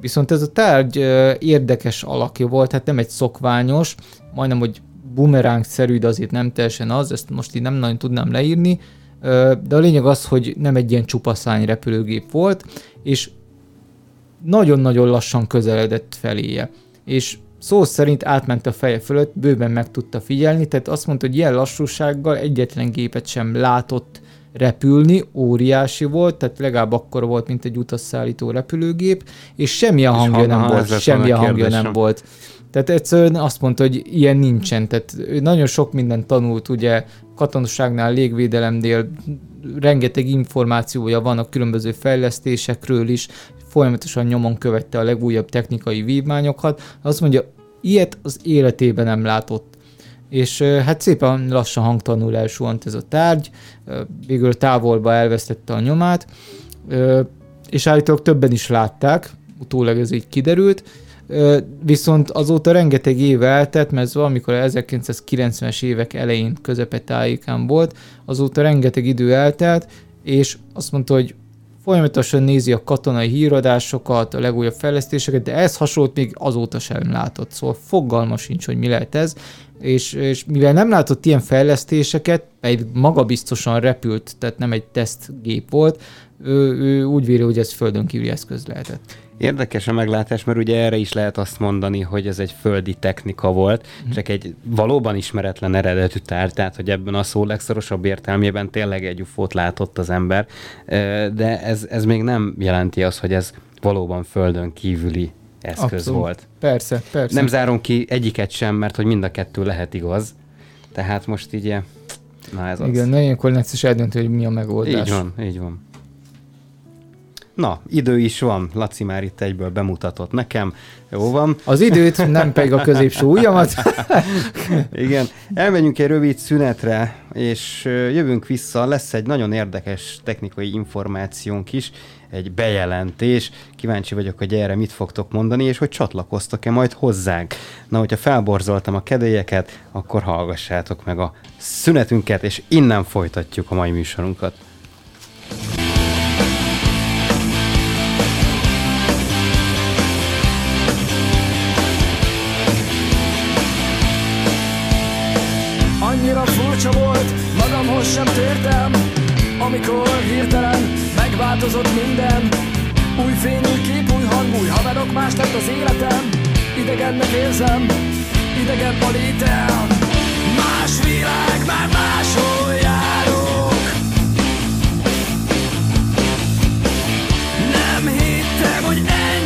Viszont ez a tárgy érdekes alakja volt, hát nem egy szokványos, majdnem, hogy bumeráng-szerű, de azért nem teljesen az, ezt most így nem nagyon tudnám leírni, de a lényeg az, hogy nem egy ilyen csupaszány repülőgép volt, és nagyon-nagyon lassan közeledett feléje. És szó szerint átment a feje fölött, bőven meg tudta figyelni, tehát azt mondta, hogy ilyen lassúsággal egyetlen gépet sem látott repülni, óriási volt, tehát legalább akkor volt, mint egy utasszállító repülőgép, és semmilyen hangja nem volt, semmilyen hangja nem volt. Tehát egyszerűen azt mondta, hogy ilyen nincsen. Tehát ő nagyon sok mindent tanult, ugye katonaságnál, légvédelemnél, rengeteg információja van a különböző fejlesztésekről is, folyamatosan nyomon követte a legújabb technikai vívmányokat, azt mondja, ilyet az életében nem látott. És hát szépen lassan hangtanul elsuhant ez a tárgy, végül távolba elvesztette a nyomát, és állítólag többen is látták, utólag ez így kiderült, viszont azóta rengeteg év eltelt, mert ez valamikor 1990-es évek elején közepetájékán volt, azóta rengeteg idő eltelt, és azt mondta, hogy folyamatosan nézi a katonai híradásokat, a legújabb fejlesztéseket, de ez hasonlót még azóta sem látott, szóval fogalma sincs, hogy mi lehet ez, és, és mivel nem látott ilyen fejlesztéseket, egy magabiztosan repült, tehát nem egy tesztgép volt, ő, ő úgy véli, hogy ez földön kívüli eszköz lehetett. Érdekes a meglátás, mert ugye erre is lehet azt mondani, hogy ez egy földi technika volt, mm. csak egy valóban ismeretlen eredetű tár, tehát hogy ebben a szó legszorosabb értelmében tényleg egy ufót látott az ember, de ez, ez még nem jelenti azt, hogy ez valóban földön kívüli eszköz Abszolút. volt. Persze, persze. Nem zárom ki egyiket sem, mert hogy mind a kettő lehet igaz. Tehát most így, na ez Igen, az. ilyenkor necces eldöntő, hogy mi a megoldás. Így van, így van. Na, idő is van, Laci már itt egyből bemutatott nekem, jó van. Az időt, nem pedig a középső ujjamat. Igen, elmegyünk egy rövid szünetre, és jövünk vissza, lesz egy nagyon érdekes technikai információnk is, egy bejelentés. Kíváncsi vagyok, hogy erre mit fogtok mondani, és hogy csatlakoztok-e majd hozzánk. Na, hogyha felborzoltam a kedélyeket, akkor hallgassátok meg a szünetünket, és innen folytatjuk a mai műsorunkat. Sem tértem Amikor hirtelen megváltozott minden. Új fény, új kép, új hang, új haverok, más lett az életem. Idegennek érzem, idegen a létem. Más világ, már máshol járok Nem hittem, hogy ennyire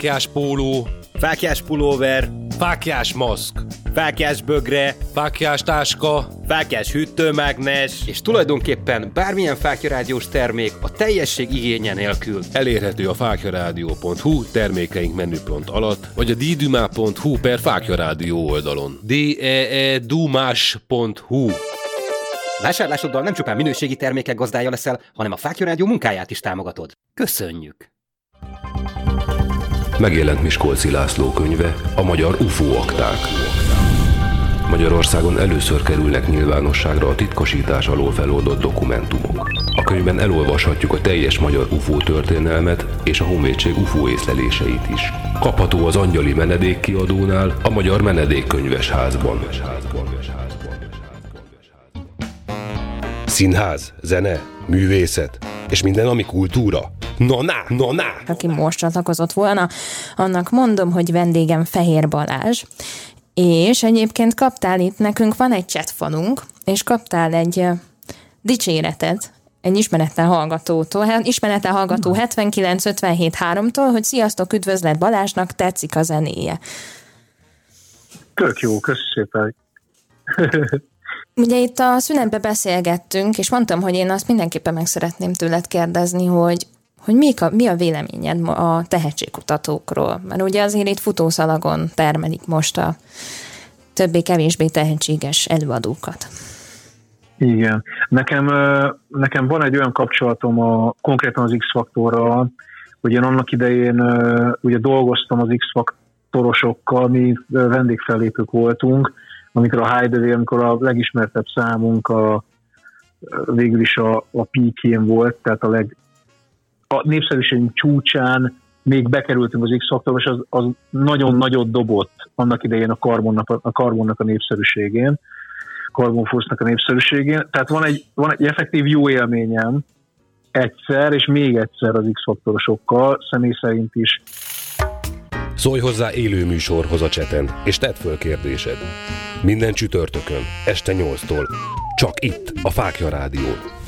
fákjás póló, fákjás pulóver, fákjás maszk, fákjás bögre, fákjás táska, fákjás hűtőmágnes, és tulajdonképpen bármilyen fákjarádiós termék a teljesség igénye nélkül. Elérhető a fákjarádió.hu termékeink menüpont alatt, vagy a ddumá.hu per fákjarádió oldalon. d e, -e dumás.hu Vásárlásoddal nem csupán minőségi termékek gazdája leszel, hanem a Fákja Rádió munkáját is támogatod. Köszönjük! megjelent Miskolci László könyve, a magyar UFO akták. Magyarországon először kerülnek nyilvánosságra a titkosítás alól feloldott dokumentumok. A könyvben elolvashatjuk a teljes magyar UFO történelmet és a Honvédség UFO észleléseit is. Kapható az Angyali Menedék kiadónál, a Magyar menedék könyvesházban. Színház, zene, művészet és minden, ami kultúra – No na, no na! Aki most csatlakozott volna, annak mondom, hogy vendégem Fehér Balázs, és egyébként kaptál itt, nekünk van egy chatfanunk, és kaptál egy dicséretet egy ismeretlen hallgatótól, hát ismeretlen hallgató 7957 3-tól, hogy sziasztok, üdvözlet Balázsnak, tetszik a zenéje. Tök jó, köszönöm szépen. Ugye itt a szünetbe beszélgettünk, és mondtam, hogy én azt mindenképpen meg szeretném tőled kérdezni, hogy hogy mi a, mi a véleményed a tehetségkutatókról? Mert ugye azért itt futószalagon termelik most a többé-kevésbé tehetséges előadókat. Igen. Nekem, nekem van egy olyan kapcsolatom a, konkrétan az X-faktorral, hogy én annak idején ugye dolgoztam az X-faktorosokkal, mi vendégfellépők voltunk, amikor a Hideaway, amikor a legismertebb számunk a, végül is a, a peakjén volt, tehát a, leg, a népszerűségünk csúcsán még bekerültünk az X-faktorba, és az, az nagyon nagyot dobott annak idején a karbonnak a, karbonnak a népszerűségén, Carbon Force-nak a népszerűségén. Tehát van egy, van egy effektív jó élményem egyszer, és még egyszer az X-faktorosokkal, személy szerint is. Szólj hozzá élő műsorhoz a cseten, és tedd föl kérdésed. Minden csütörtökön, este 8-tól. Csak itt, a Fákja Rádión.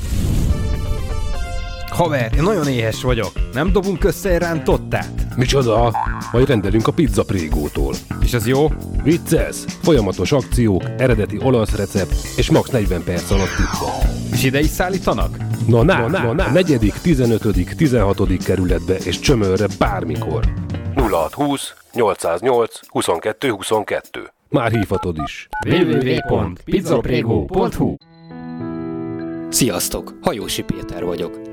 Haver, én nagyon éhes vagyok. Nem dobunk össze egy rántottát? Micsoda? Majd rendelünk a pizza prégótól. És az jó? Vicces! Folyamatos akciók, eredeti olasz recept és max 40 perc alatt pizza. És ide is szállítanak? Na, na, na, na, na. negyedik, 15., 16. kerületbe és csömörre bármikor. 0620 808 22 22. Már hívhatod is. www.pizzaprego.hu Sziasztok! Hajósi Péter vagyok.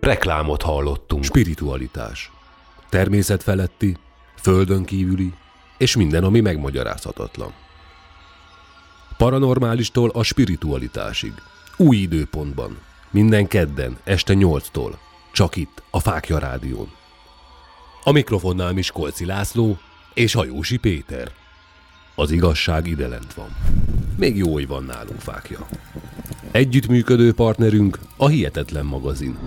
Reklámot hallottunk. Spiritualitás. Természet feletti, földön kívüli, és minden, ami megmagyarázhatatlan. Paranormálistól a spiritualitásig. Új időpontban. Minden kedden, este 8-tól. Csak itt, a Fákja Rádión. A mikrofonnál Miskolci László és Hajósi Péter. Az igazság ide lent van. Még jó, hogy van nálunk fákja. Együttműködő partnerünk a Hihetetlen magazin.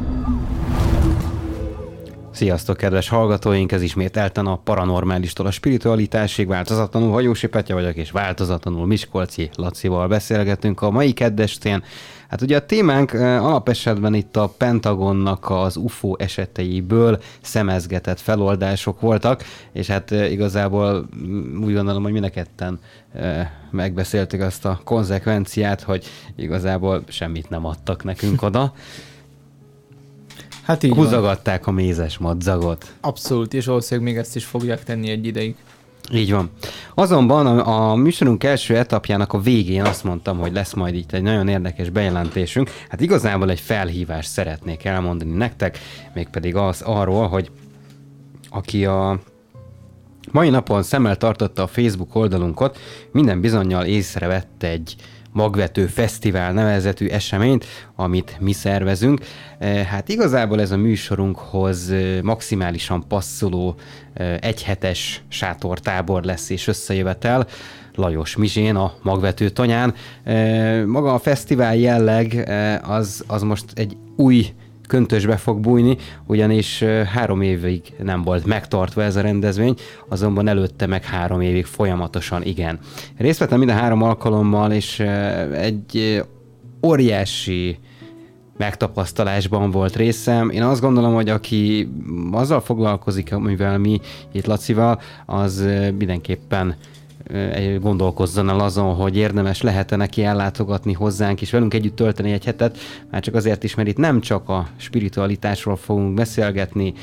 Sziasztok, kedves hallgatóink! Ez ismételten a paranormálistól a spiritualitásig változatlanul Hajósi Petya vagyok, és változatlanul Miskolci Lacival beszélgetünk a mai keddestén. Hát ugye a témánk alapesetben itt a Pentagonnak az UFO eseteiből szemezgetett feloldások voltak, és hát igazából mm, úgy gondolom, hogy mindenketten megbeszéltük azt a konzekvenciát, hogy igazából semmit nem adtak nekünk oda. Hát így Húzogatták a mézes madzagot. Abszolút, és valószínűleg még ezt is fogják tenni egy ideig. Így van. Azonban a, a műsorunk első etapjának a végén azt mondtam, hogy lesz majd itt egy nagyon érdekes bejelentésünk. Hát igazából egy felhívást szeretnék elmondani nektek, mégpedig az arról, hogy aki a mai napon szemmel tartotta a Facebook oldalunkat, minden bizonyal észrevette egy magvető fesztivál nevezetű eseményt, amit mi szervezünk. Hát igazából ez a műsorunkhoz maximálisan passzoló egyhetes sátortábor lesz és összejövetel. Lajos Mizsén, a magvető tanyán. Maga a fesztivál jelleg az, az most egy új köntösbe fog bújni, ugyanis három évig nem volt megtartva ez a rendezvény, azonban előtte meg három évig folyamatosan igen. Részt vettem minden három alkalommal, és egy óriási megtapasztalásban volt részem. Én azt gondolom, hogy aki azzal foglalkozik, amivel mi itt Lacival, az mindenképpen gondolkozzon el azon, hogy érdemes lehet-e neki ellátogatni hozzánk, és velünk együtt tölteni egy hetet, már csak azért is, mert itt nem csak a spiritualitásról fogunk beszélgetni,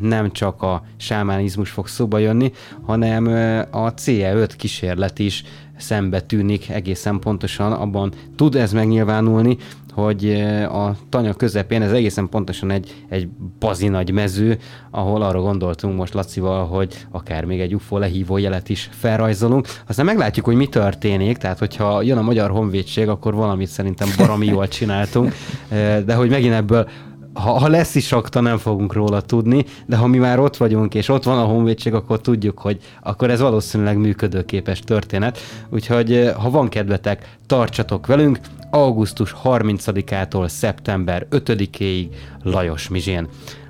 nem csak a sámánizmus fog szóba jönni, hanem a CE5 kísérlet is szembe tűnik egészen pontosan, abban tud ez megnyilvánulni, hogy a tanya közepén, ez egészen pontosan egy, egy bazi nagy mező, ahol arra gondoltunk most Lacival, hogy akár még egy UFO lehívó jelet is felrajzolunk. Aztán meglátjuk, hogy mi történik, tehát hogyha jön a Magyar Honvédség, akkor valamit szerintem baromi jól csináltunk, de hogy megint ebből ha, ha lesz is akta, nem fogunk róla tudni, de ha mi már ott vagyunk, és ott van a honvédség, akkor tudjuk, hogy akkor ez valószínűleg működőképes történet. Úgyhogy eh, ha van kedvetek, tartsatok velünk, augusztus 30-ától szeptember 5-éig Lajos Mizsén.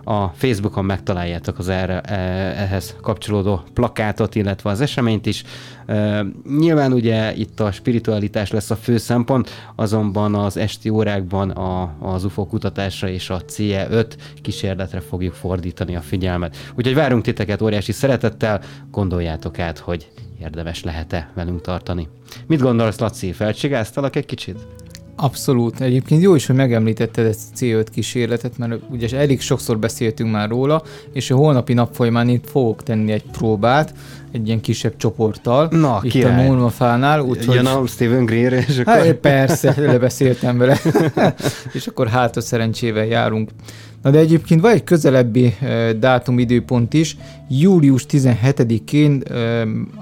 A Facebookon megtaláljátok az erre, e, ehhez kapcsolódó plakátot, illetve az eseményt is. E, nyilván ugye itt a spiritualitás lesz a fő szempont, azonban az esti órákban a, az UFO kutatásra és a CE 5 kísérletre fogjuk fordítani a figyelmet. Úgyhogy várunk titeket óriási szeretettel, gondoljátok át, hogy érdemes lehet-e velünk tartani. Mit gondolsz, Laci? Felcsigáztalak egy kicsit? Abszolút. Egyébként jó is, hogy megemlítetted ezt a C5 kísérletet, mert ugye elég sokszor beszéltünk már róla, és a holnapi nap folyamán itt fogok tenni egy próbát, egy ilyen kisebb csoporttal. Na, itt király. a Normafánál. Úgyhogy... Jön a Steven Greer, és akkor... Hát, persze, lebeszéltem vele. és akkor hát a szerencsével járunk. Na de egyébként van egy közelebbi dátum időpont is. Július 17-én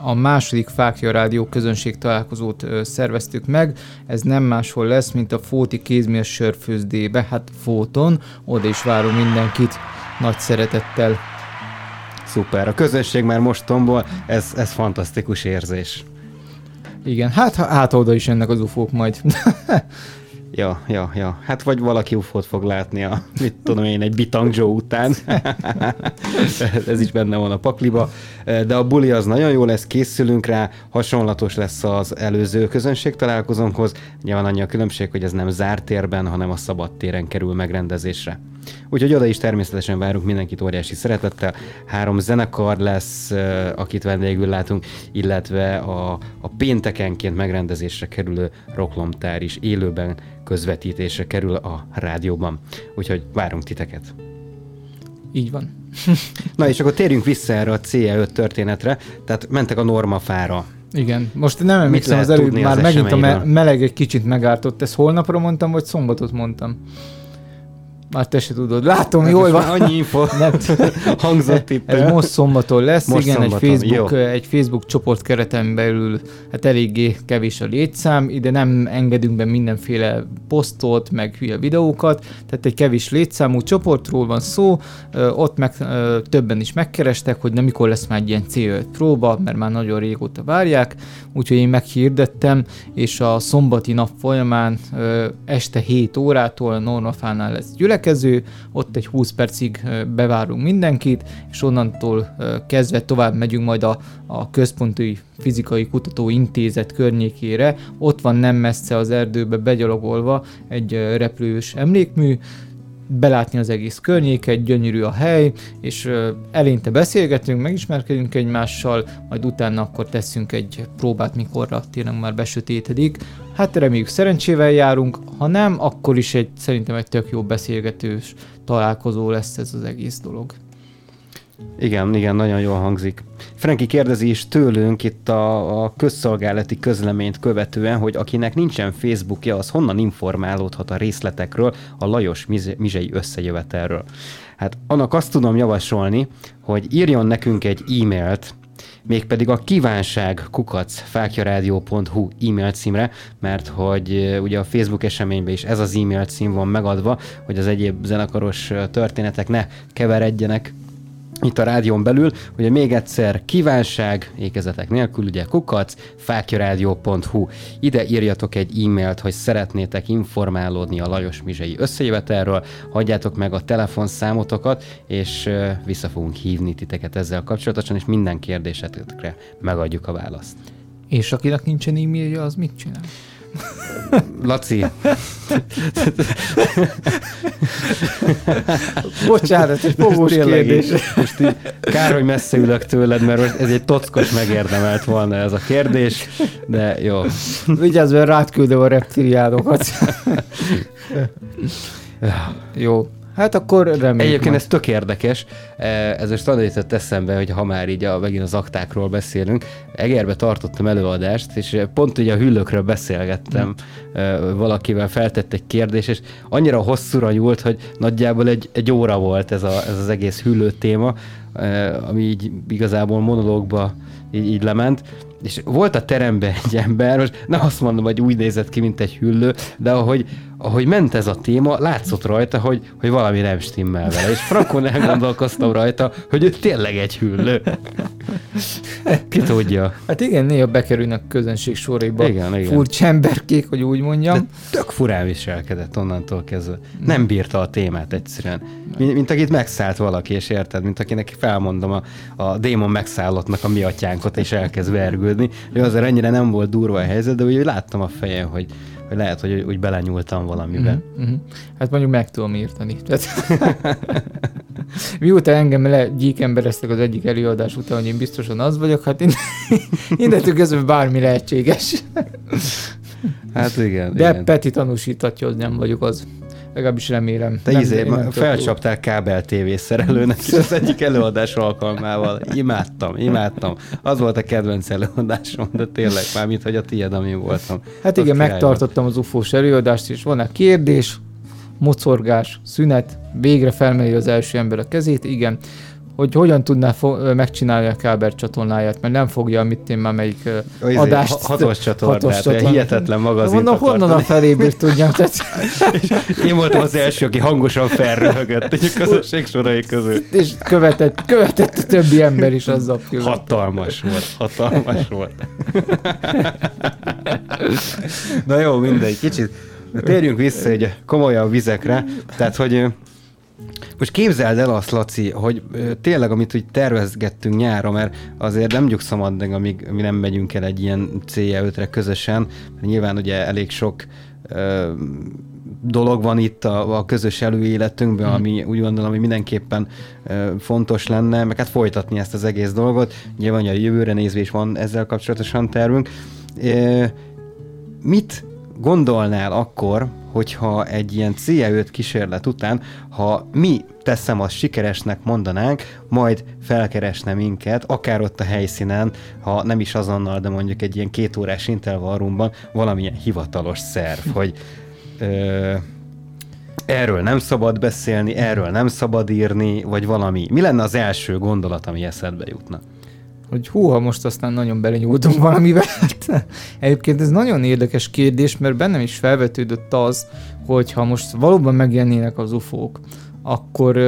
a második Fákja Rádió közönség találkozót szerveztük meg. Ez nem máshol lesz, mint a Fóti kézműves sörfőzdébe, hát Fóton. Oda is várunk mindenkit nagy szeretettel. Szuper, a közönség már most tombol, ez, ez fantasztikus érzés. Igen, hát, hát oda is ennek az ufók majd. Ja, ja, ja. Hát vagy valaki ufót fog látni a, mit tudom én, egy Bitang Joe után. Ez is benne van a pakliba. De a buli az nagyon jó lesz, készülünk rá, hasonlatos lesz az előző közönség találkozónkhoz. Nyilván annyi a különbség, hogy ez nem zárt térben, hanem a szabad téren kerül megrendezésre. Úgyhogy oda is természetesen várunk mindenkit óriási szeretettel. Három zenekar lesz, akit vendégül látunk, illetve a, a péntekenként megrendezésre kerülő roklomtár is élőben közvetítésre kerül a rádióban. Úgyhogy várunk titeket. Így van. Na és akkor térjünk vissza erre a CE5 történetre. Tehát mentek a normafára. Igen, most nem emlékszem az előbb, már az megint a me- meleg egy kicsit megártott. Ezt holnapra mondtam, vagy szombatot mondtam? Már te se tudod. Látom, hát jól van. Annyi info nem, hangzott itt. Ez most szombaton lesz, most igen, szombaton. egy Facebook, Jó. egy Facebook csoport kereten belül hát eléggé kevés a létszám, ide nem engedünk be mindenféle posztot, meg hülye videókat, tehát egy kevés létszámú csoportról van szó, ott meg többen is megkerestek, hogy nem mikor lesz már egy ilyen C5 próba, mert már nagyon régóta várják, úgyhogy én meghirdettem, és a szombati nap folyamán este 7 órától a Normafánál lesz gyülek, következő, ott egy 20 percig bevárunk mindenkit, és onnantól kezdve tovább megyünk majd a, a Központi Fizikai Kutatóintézet környékére. Ott van nem messze az erdőbe begyalogolva egy repülős emlékmű, belátni az egész környéket, gyönyörű a hely, és eleinte beszélgetünk, megismerkedünk egymással, majd utána akkor teszünk egy próbát, mikorra tényleg már besötétedik. Hát reméljük szerencsével járunk, ha nem, akkor is egy, szerintem egy tök jó beszélgetős találkozó lesz ez az egész dolog. Igen, igen, nagyon jól hangzik. Franki kérdezi is tőlünk itt a, a közszolgálati közleményt követően, hogy akinek nincsen Facebookja, az honnan informálódhat a részletekről, a Lajos Mizsei összejövetelről. Hát annak azt tudom javasolni, hogy írjon nekünk egy e-mailt, mégpedig a kívánság kukac fákjarádió.hu e-mail címre, mert hogy ugye a Facebook eseményben is ez az e-mail cím van megadva, hogy az egyéb zenekaros történetek ne keveredjenek itt a rádión belül, hogy még egyszer kívánság, ékezetek nélkül, ugye kukac, fákjarádió.hu. Ide írjatok egy e-mailt, hogy szeretnétek informálódni a Lajos Mizsei összejövetelről, hagyjátok meg a telefonszámotokat, és vissza fogunk hívni titeket ezzel kapcsolatosan, és minden kérdésetekre megadjuk a választ. És akinek nincsen e-mailje, az mit csinál? Laci. Bocsánat, egy fogós kérdés. Most így, kár, hogy messze ülök tőled, mert ez egy tockos megérdemelt volna ez a kérdés, de jó. Vigyázz, mert rád küldöm a reptiliánokat. jó. Hát akkor reméljük. Egyébként majd. ez tök érdekes. Eh, Ez most arra jutott eszembe, hogy ha már így a, megint az aktákról beszélünk, Egerbe tartottam előadást, és pont ugye a hüllőkről beszélgettem eh, valakivel, feltett egy kérdés, és annyira hosszúra nyúlt, hogy nagyjából egy, egy óra volt ez, a, ez az egész hüllő téma, eh, ami így igazából monológba így, így lement, és volt a teremben egy ember, most nem azt mondom, hogy úgy nézett ki, mint egy hüllő, de ahogy, ahogy ment ez a téma, látszott rajta, hogy, hogy valami nem stimmel vele, és frankon elgondolkoztam rajta, hogy ő tényleg egy hüllő. Ki tudja. Hát igen, néha bekerülnek a közönség soraiba. Igen, igen. Furcsa emberkék, hogy úgy mondjam. De tök furán viselkedett onnantól kezdve. Nem bírta a témát egyszerűen. Mint, mint akit megszállt valaki, és érted? Mint akinek felmondom a, a démon megszállottnak a mi atyánkot, és elkezd vergődni. Ő azért ennyire nem volt durva a helyzet, de úgy láttam a fejen, hogy, hogy lehet, hogy úgy belenyúltam valamibe. Mhm, mhm. Hát mondjuk meg tudom írtani. Tehát, mióta engem le gyíkembereztek az egyik előadás után, hogy én biztosan az vagyok, hát innen- innentől kezdve bármi lehetséges. Hát igen. De igen. Peti tanúsítatja, hogy nem vagyok az. Legalábbis remélem. Te Nem- izé, felcsaptál kábel TV szerelőnek is az egyik előadás alkalmával. Imádtam, imádtam. Az volt a kedvenc előadásom, de tényleg már, mint hogy a tiéd, amin voltam. Hát Az igen, megtartottam az ufós előadást, és van-e kérdés, mocorgás, szünet, végre felmeli az első ember a kezét, igen, hogy hogyan tudná fo- megcsinálni a Káber csatornáját, mert nem fogja, mit én már melyik. Izé, adást. ha- Hatos csatornát, hatos csatornát. hihetetlen magazin. Mondom, honnan a feléből tudjam, tehát Én voltam az első, aki hangosan felröhögött egy közösség sorai között. és követett, követett a többi ember is azzal pillanat. Hatalmas volt, hatalmas volt. Na jó, mindegy, kicsit térjünk vissza egy komolyabb vizekre, tehát hogy most képzeld el azt, Laci, hogy tényleg, amit úgy tervezgettünk nyára, mert azért nem nyugszom addig, amíg mi nem megyünk el egy ilyen CE5-re közösen, mert nyilván ugye elég sok ö, dolog van itt a, a közös előéletünkben, ami úgy gondolom, hogy mindenképpen ö, fontos lenne, meg hát folytatni ezt az egész dolgot. Nyilván a jövőre nézve is van ezzel kapcsolatosan tervünk. Ö, mit gondolnál akkor, hogyha egy ilyen CE5 kísérlet után, ha mi teszem azt sikeresnek mondanánk, majd felkeresne minket, akár ott a helyszínen, ha nem is azonnal, de mondjuk egy ilyen két órás intervallumban valamilyen hivatalos szerv, hogy ö, erről nem szabad beszélni, erről nem szabad írni, vagy valami. Mi lenne az első gondolat, ami eszedbe jutna? Hogy húha, most aztán nagyon belenyúltunk valamivel. Egyébként ez nagyon érdekes kérdés, mert bennem is felvetődött az, hogy ha most valóban megjelennének az ufók, akkor,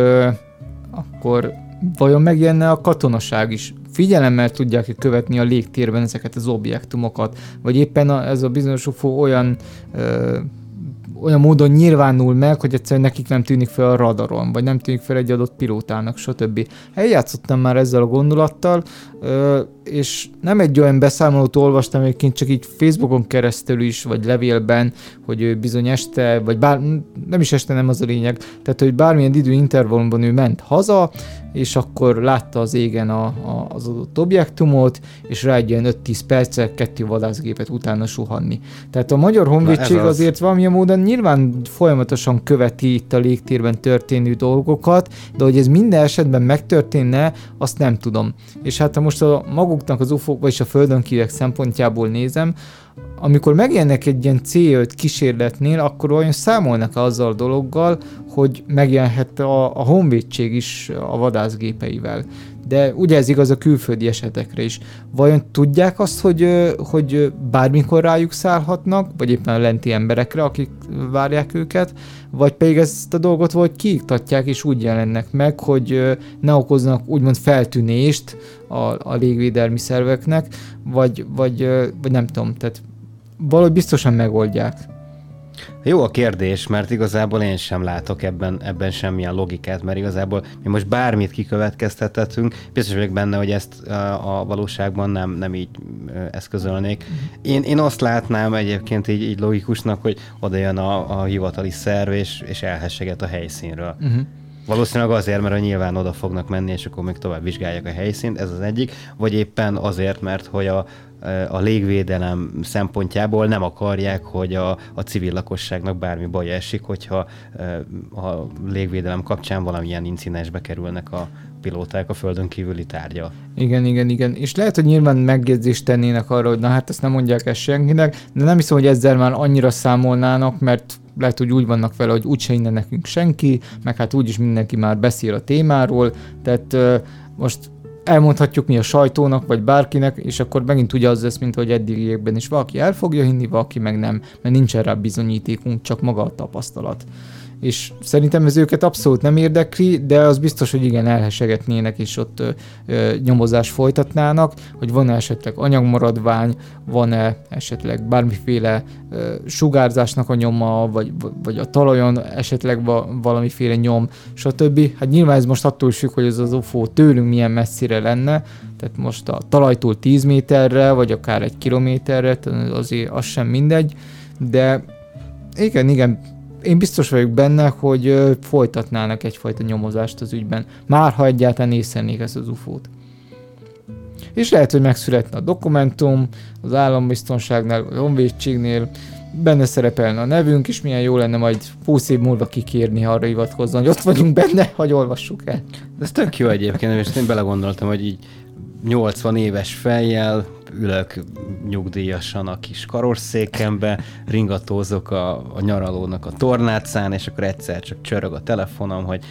akkor vajon megjelenne a katonaság is? Figyelemmel tudják követni a légtérben ezeket az objektumokat, vagy éppen a, ez a bizonyos UFO olyan ö, olyan módon nyilvánul meg, hogy egyszerűen nekik nem tűnik fel a radaron, vagy nem tűnik fel egy adott pilótának, stb. Eljátszottam már ezzel a gondolattal, és nem egy olyan beszámolót olvastam egyébként csak így Facebookon keresztül is, vagy levélben, hogy ő bizony este, vagy bár, nem is este nem az a lényeg, tehát hogy bármilyen idő intervallumban ő ment haza, és akkor látta az égen a, a, az adott objektumot, és rá egy ilyen 5-10 perccel kettő vadászgépet utána suhanni. Tehát a Magyar Honvédség az. azért valamilyen módon nyilván folyamatosan követi itt a légtérben történő dolgokat, de hogy ez minden esetben megtörténne, azt nem tudom. És hát ha most a maguknak az UFO, vagyis a földön kívülek szempontjából nézem, amikor megjelennek egy ilyen C5 kísérletnél, akkor olyan számolnak azzal a dologgal, hogy megjelenhet a, a honvédség is a vadászgépeivel. De ugye ez igaz a külföldi esetekre is. Vajon tudják azt, hogy, hogy bármikor rájuk szállhatnak, vagy éppen a lenti emberekre, akik várják őket, vagy pedig ezt a dolgot vagy kiiktatják, és úgy jelennek meg, hogy ne okoznak úgymond feltűnést a, a légvédelmi szerveknek, vagy, vagy, vagy nem tudom, tehát valahogy biztosan megoldják. Jó a kérdés, mert igazából én sem látok ebben, ebben semmilyen logikát, mert igazából mi most bármit kikövetkeztethetünk, biztos vagyok benne, hogy ezt a, a valóságban nem, nem így eszközölnék. Én, én azt látnám egyébként így, így logikusnak, hogy oda jön a, a hivatali szerv, és, és elhesseget a helyszínről. Uh-huh. Valószínűleg azért, mert nyilván oda fognak menni, és akkor még tovább vizsgálják a helyszínt, ez az egyik, vagy éppen azért, mert hogy a, a légvédelem szempontjából nem akarják, hogy a, a civil lakosságnak bármi baj esik, hogyha a légvédelem kapcsán valamilyen incidensbe kerülnek a pilóták a földön kívüli tárgya. Igen, igen, igen. És lehet, hogy nyilván megjegyzést tennének arra, hogy na hát ezt nem mondják ezt senkinek, de nem hiszem, hogy ezzel már annyira számolnának, mert lehet, hogy úgy vannak vele, hogy úgyse innen nekünk senki, meg hát úgyis mindenki már beszél a témáról, tehát uh, most elmondhatjuk mi a sajtónak, vagy bárkinek, és akkor megint ugye az lesz, mint hogy eddigiekben is valaki el fogja hinni, valaki meg nem, mert nincs rá bizonyítékunk, csak maga a tapasztalat és szerintem ez őket abszolút nem érdekli, de az biztos, hogy igen, elhesegetnének, és ott ö, ö, nyomozást folytatnának, hogy van-e esetleg anyagmaradvány, van-e esetleg bármiféle ö, sugárzásnak a nyoma, vagy, vagy a talajon esetleg va, valamiféle nyom, stb. Hát nyilván ez most attól függ, hogy ez az UFO tőlünk milyen messzire lenne, tehát most a talajtól 10 méterre, vagy akár egy kilométerre, azért az sem mindegy, de igen, igen, én biztos vagyok benne, hogy folytatnának egyfajta nyomozást az ügyben, már ha egyáltalán észrenék ezt az UFO-t. És lehet, hogy megszületne a dokumentum az állambiztonságnál, a honvédségnél, benne szerepelne a nevünk, és milyen jó lenne majd 20 év múlva kikérni, ha arra hivatkozni, hogy ott vagyunk benne, hogy olvassuk el. Ez tök jó egyébként, és én belegondoltam, hogy így 80 éves fejjel, ülök nyugdíjasan a kis karosszékembe, ringatózok a, a nyaralónak a tornácán, és akkor egyszer csak csörög a telefonom, hogy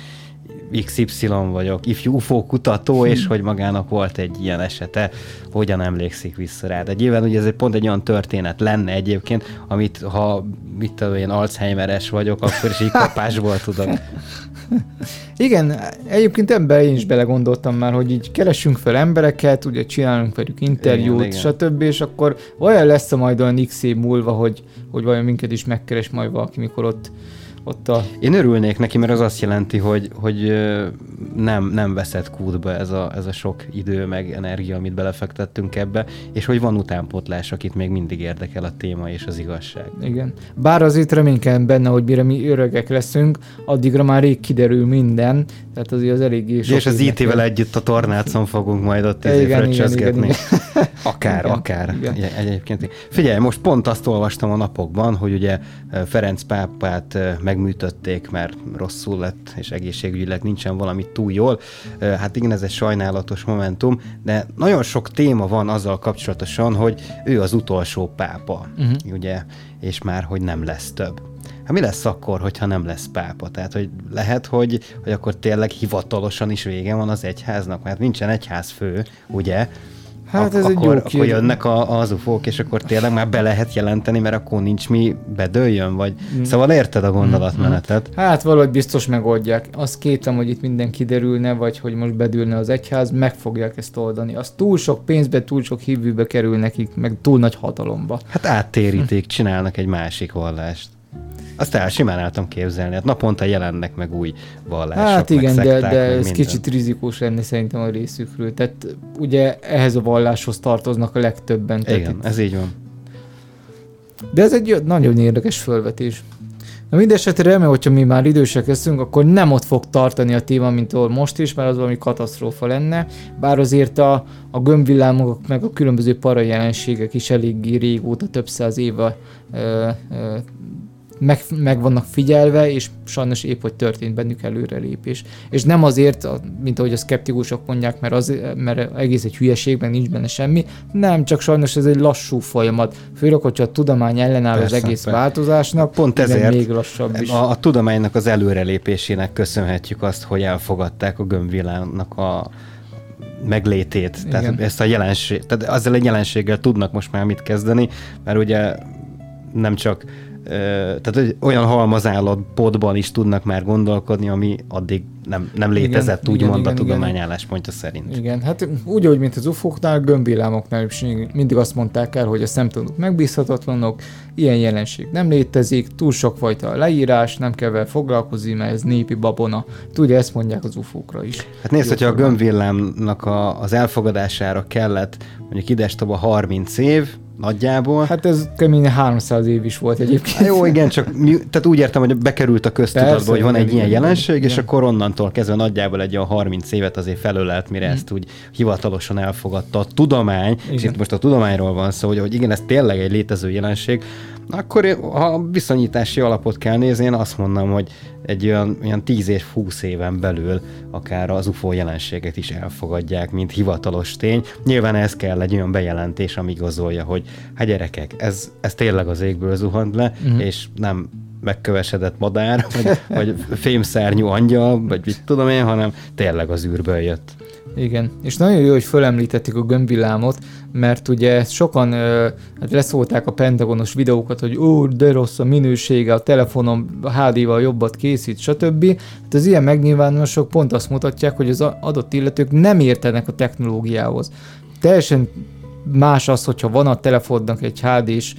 XY vagyok, ifjú UFO kutató, és hogy magának volt egy ilyen esete, hogyan emlékszik vissza rá. De nyilván ugye ez egy pont egy olyan történet lenne egyébként, amit ha mit tudom, én Alzheimeres vagyok, akkor is így kapásból tudok igen, egyébként ebben én is belegondoltam már, hogy így keresünk fel embereket, ugye csinálunk velük interjút, igen, stb., és akkor olyan lesz a majd olyan x év múlva, hogy, hogy vajon minket is megkeres majd valaki, mikor ott ott a... Én örülnék neki, mert az azt jelenti, hogy, hogy nem, nem veszett kútba ez a, ez a sok idő meg energia, amit belefektettünk ebbe, és hogy van utánpotlás, akit még mindig érdekel a téma és az igazság. Igen. Bár azért reménykedem benne, hogy mire mi öregek leszünk, addigra már rég kiderül minden, tehát azért az eléggé sok És az IT-vel együtt a tornácon fogunk majd ott igen, igen, igen, igen. Akár, igen, akár. Igen. Egyébként. Figyelj, most pont azt olvastam a napokban, hogy ugye Ferenc pápát megműtötték, mert rosszul lett, és egészségügyileg nincsen valami túl jól. Hát igen, ez egy sajnálatos momentum, de nagyon sok téma van azzal kapcsolatosan, hogy ő az utolsó pápa, uh-huh. ugye, és már, hogy nem lesz több. Hát mi lesz akkor, hogyha nem lesz pápa? Tehát, hogy lehet, hogy, hogy akkor tényleg hivatalosan is vége van az egyháznak, mert nincsen egyház fő, ugye? Hát ez akkor, egy jó akkor jönnek a, az ufók, és akkor tényleg már be lehet jelenteni, mert akkor nincs mi bedőljön, vagy... Mm. Szóval érted a gondolatmenetet? Mm. Hát valahogy biztos megoldják. Azt kétem, hogy itt minden kiderülne, vagy hogy most bedülne az egyház, meg fogják ezt oldani. Az túl sok pénzbe, túl sok hívőbe kerül nekik, meg túl nagy hatalomba. Hát áttéríték, csinálnak egy másik vallást. Azt el simán tudom képzelni. Hát naponta jelennek meg új vallások, Hát igen, de, de ez minden. kicsit rizikós lenne szerintem a részükről. Tehát ugye ehhez a valláshoz tartoznak a legtöbben. Igen, itt... ez így van. De ez egy nagyon érdekes fölvetés. Na mindesetre remélem, hogyha mi már idősek leszünk, akkor nem ott fog tartani a téma, mint ahol most is, mert az valami katasztrófa lenne. Bár azért a, a gömbvillámok meg a különböző parajelenségek is eléggé régóta, több száz éve ö, ö, meg, meg vannak figyelve, és sajnos épp, hogy történt bennük előrelépés. És nem azért, mint ahogy a szkeptikusok mondják, mert, az, mert egész egy hülyeség, meg nincs benne semmi, nem, csak sajnos ez egy lassú folyamat. Főleg, hogyha a tudomány ellenáll persze, az egész persze. változásnak, pont ezért még lassabb is. A, a tudománynak az előrelépésének köszönhetjük azt, hogy elfogadták a gömbvilágnak a meglétét, Igen. tehát ezt a jelenség, tehát ezzel egy jelenséggel tudnak most már mit kezdeni, mert ugye nem csak tehát olyan halmazállapotban is tudnak már gondolkodni, ami addig nem, nem létezett, igen, úgymond igen, a tudomány álláspontja szerint. Igen, hát úgy, hogy mint az ufóknál, gömbvillámoknál is mindig azt mondták el, hogy a szemtanúk megbízhatatlanok, ilyen jelenség nem létezik, túl sok fajta leírás, nem kell vele foglalkozni, mert ez népi babona. Tudja, ezt mondják az ufókra is. Hát nézd, hogyha a gömbvillámnak a, az elfogadására kellett mondjuk idestova 30 év, nagyjából. Hát ez kemény 300 év is volt egyébként. Hát jó, igen, csak mi, tehát úgy értem, hogy bekerült a köztudatba, Persze, hogy van igen, egy ilyen igen, jelenség, igen. és akkor onnantól kezdve nagyjából egy olyan 30 évet azért felölelt, mire ezt úgy hivatalosan elfogadta a tudomány, és Igen. itt most a tudományról van szó, hogy, hogy igen, ez tényleg egy létező jelenség, akkor ha viszonyítási alapot kell nézni, én azt mondom, hogy egy olyan, olyan 10 és 20 éven belül akár az UFO jelenséget is elfogadják, mint hivatalos tény. Nyilván ez kell egy olyan bejelentés, ami igazolja, hogy hát gyerekek, ez, ez tényleg az égből zuhant le, Mhm. uh-huh. és nem megkövesedett madár, vagy, vagy fémszárnyú angyal, vagy mit tudom én, hanem tényleg az űrből jött. Igen, és nagyon jó, hogy fölemlítettük a gömbvillámot, mert ugye sokan ö, hát leszólták a pentagonos videókat, hogy ó, de rossz a minősége, a telefonom HD-val jobbat készít, stb. Hát az ilyen megnyilvánulások pont azt mutatják, hogy az adott illetők nem értenek a technológiához. Teljesen más az, hogyha van a telefonnak egy HD-s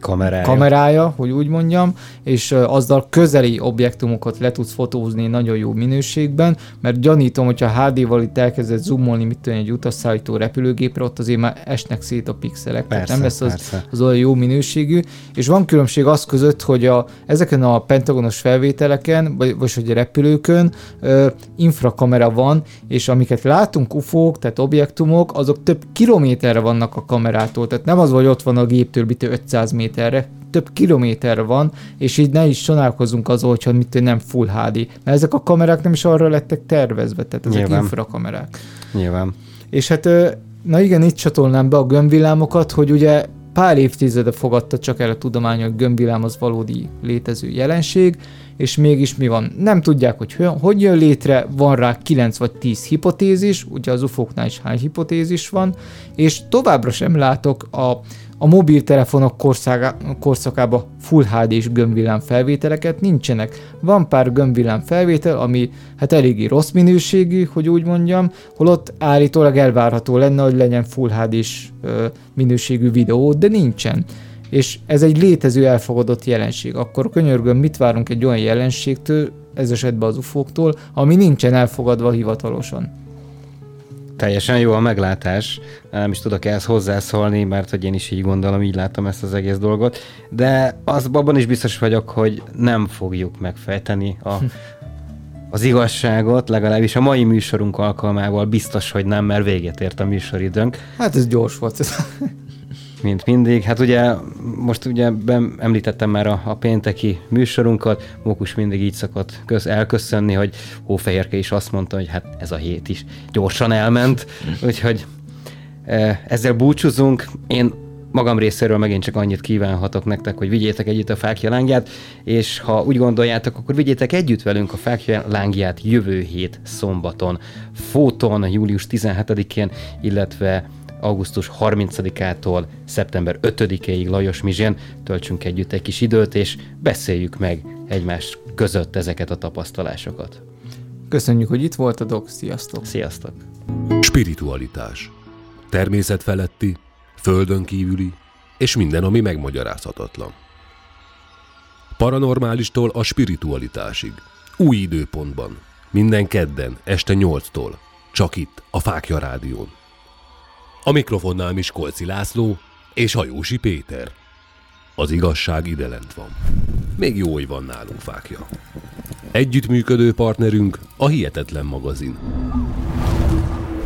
Kamerája. kamerája, hogy úgy mondjam, és azzal közeli objektumokat le tudsz fotózni nagyon jó minőségben, mert gyanítom, hogyha HD-val itt elkezdett zoomolni, mit tudom, egy utasszállító repülőgépre, ott azért már esnek szét a pixelek, tehát Persze, nem lesz az, persze. az olyan jó minőségű, és van különbség az között, hogy a, ezeken a pentagonos felvételeken, vagy, vagy hogy a repülőkön ö, infrakamera van, és amiket látunk UFO-k, tehát objektumok, azok több kilométerre vannak a kamerától, tehát nem az, hogy ott van a géptől mit tudom, 500 méterre, több kilométerre van, és így ne is csodálkozzunk azzal, hogyha mit nem full HD, mert ezek a kamerák nem is arra lettek tervezve, tehát ezek Nyilván. infrakamerák. Nyilván. És hát, na igen, itt csatolnám be a gömbvillámokat, hogy ugye pár évtizede fogadta csak el a tudomány, hogy gömbvillám az valódi létező jelenség, és mégis mi van? Nem tudják, hogy hogy jön létre, van rá 9 vagy 10 hipotézis, ugye az ufóknál is hány hipotézis van, és továbbra sem látok a, a mobiltelefonok kországa, korszakába Full HD-s gömbvillám felvételeket, nincsenek. Van pár gömbvillám felvétel, ami hát eléggé rossz minőségű, hogy úgy mondjam, holott állítólag elvárható lenne, hogy legyen Full HD-s minőségű videó, de nincsen. És ez egy létező elfogadott jelenség. Akkor könyörgöm, mit várunk egy olyan jelenségtől, ez esetben az ufóktól, ami nincsen elfogadva hivatalosan. Teljesen jó a meglátás, nem is tudok ehhez hozzászólni, mert hogy én is így gondolom, így látom ezt az egész dolgot, de az, abban is biztos vagyok, hogy nem fogjuk megfejteni a, az igazságot, legalábbis a mai műsorunk alkalmával biztos, hogy nem, mert véget ért a műsoridőnk. Hát ez gyors volt. Mint mindig. Hát ugye most ugye ben, említettem már a, a pénteki műsorunkat, Mókus mindig így szokott köz, elköszönni, hogy Hófehérke is azt mondta, hogy hát ez a hét is gyorsan elment, úgyhogy e, ezzel búcsúzunk. Én magam részéről megint csak annyit kívánhatok nektek, hogy vigyétek együtt a fákja lángját, és ha úgy gondoljátok, akkor vigyétek együtt velünk a fákja lángját jövő hét szombaton, Fóton, július 17-én, illetve augusztus 30-ától szeptember 5-ig Lajos Mizsén töltsünk együtt egy kis időt, és beszéljük meg egymás között ezeket a tapasztalásokat. Köszönjük, hogy itt voltatok, sziasztok! Sziasztok! Spiritualitás. Természet feletti, földön kívüli, és minden, ami megmagyarázhatatlan. Paranormálistól a spiritualitásig. Új időpontban. Minden kedden, este 8-tól. Csak itt, a Fákja Rádión. A mikrofonnál Miskolci László és Hajósi Péter. Az igazság ide lent van. Még jó, hogy van nálunk fákja. Együttműködő partnerünk a Hihetetlen magazin.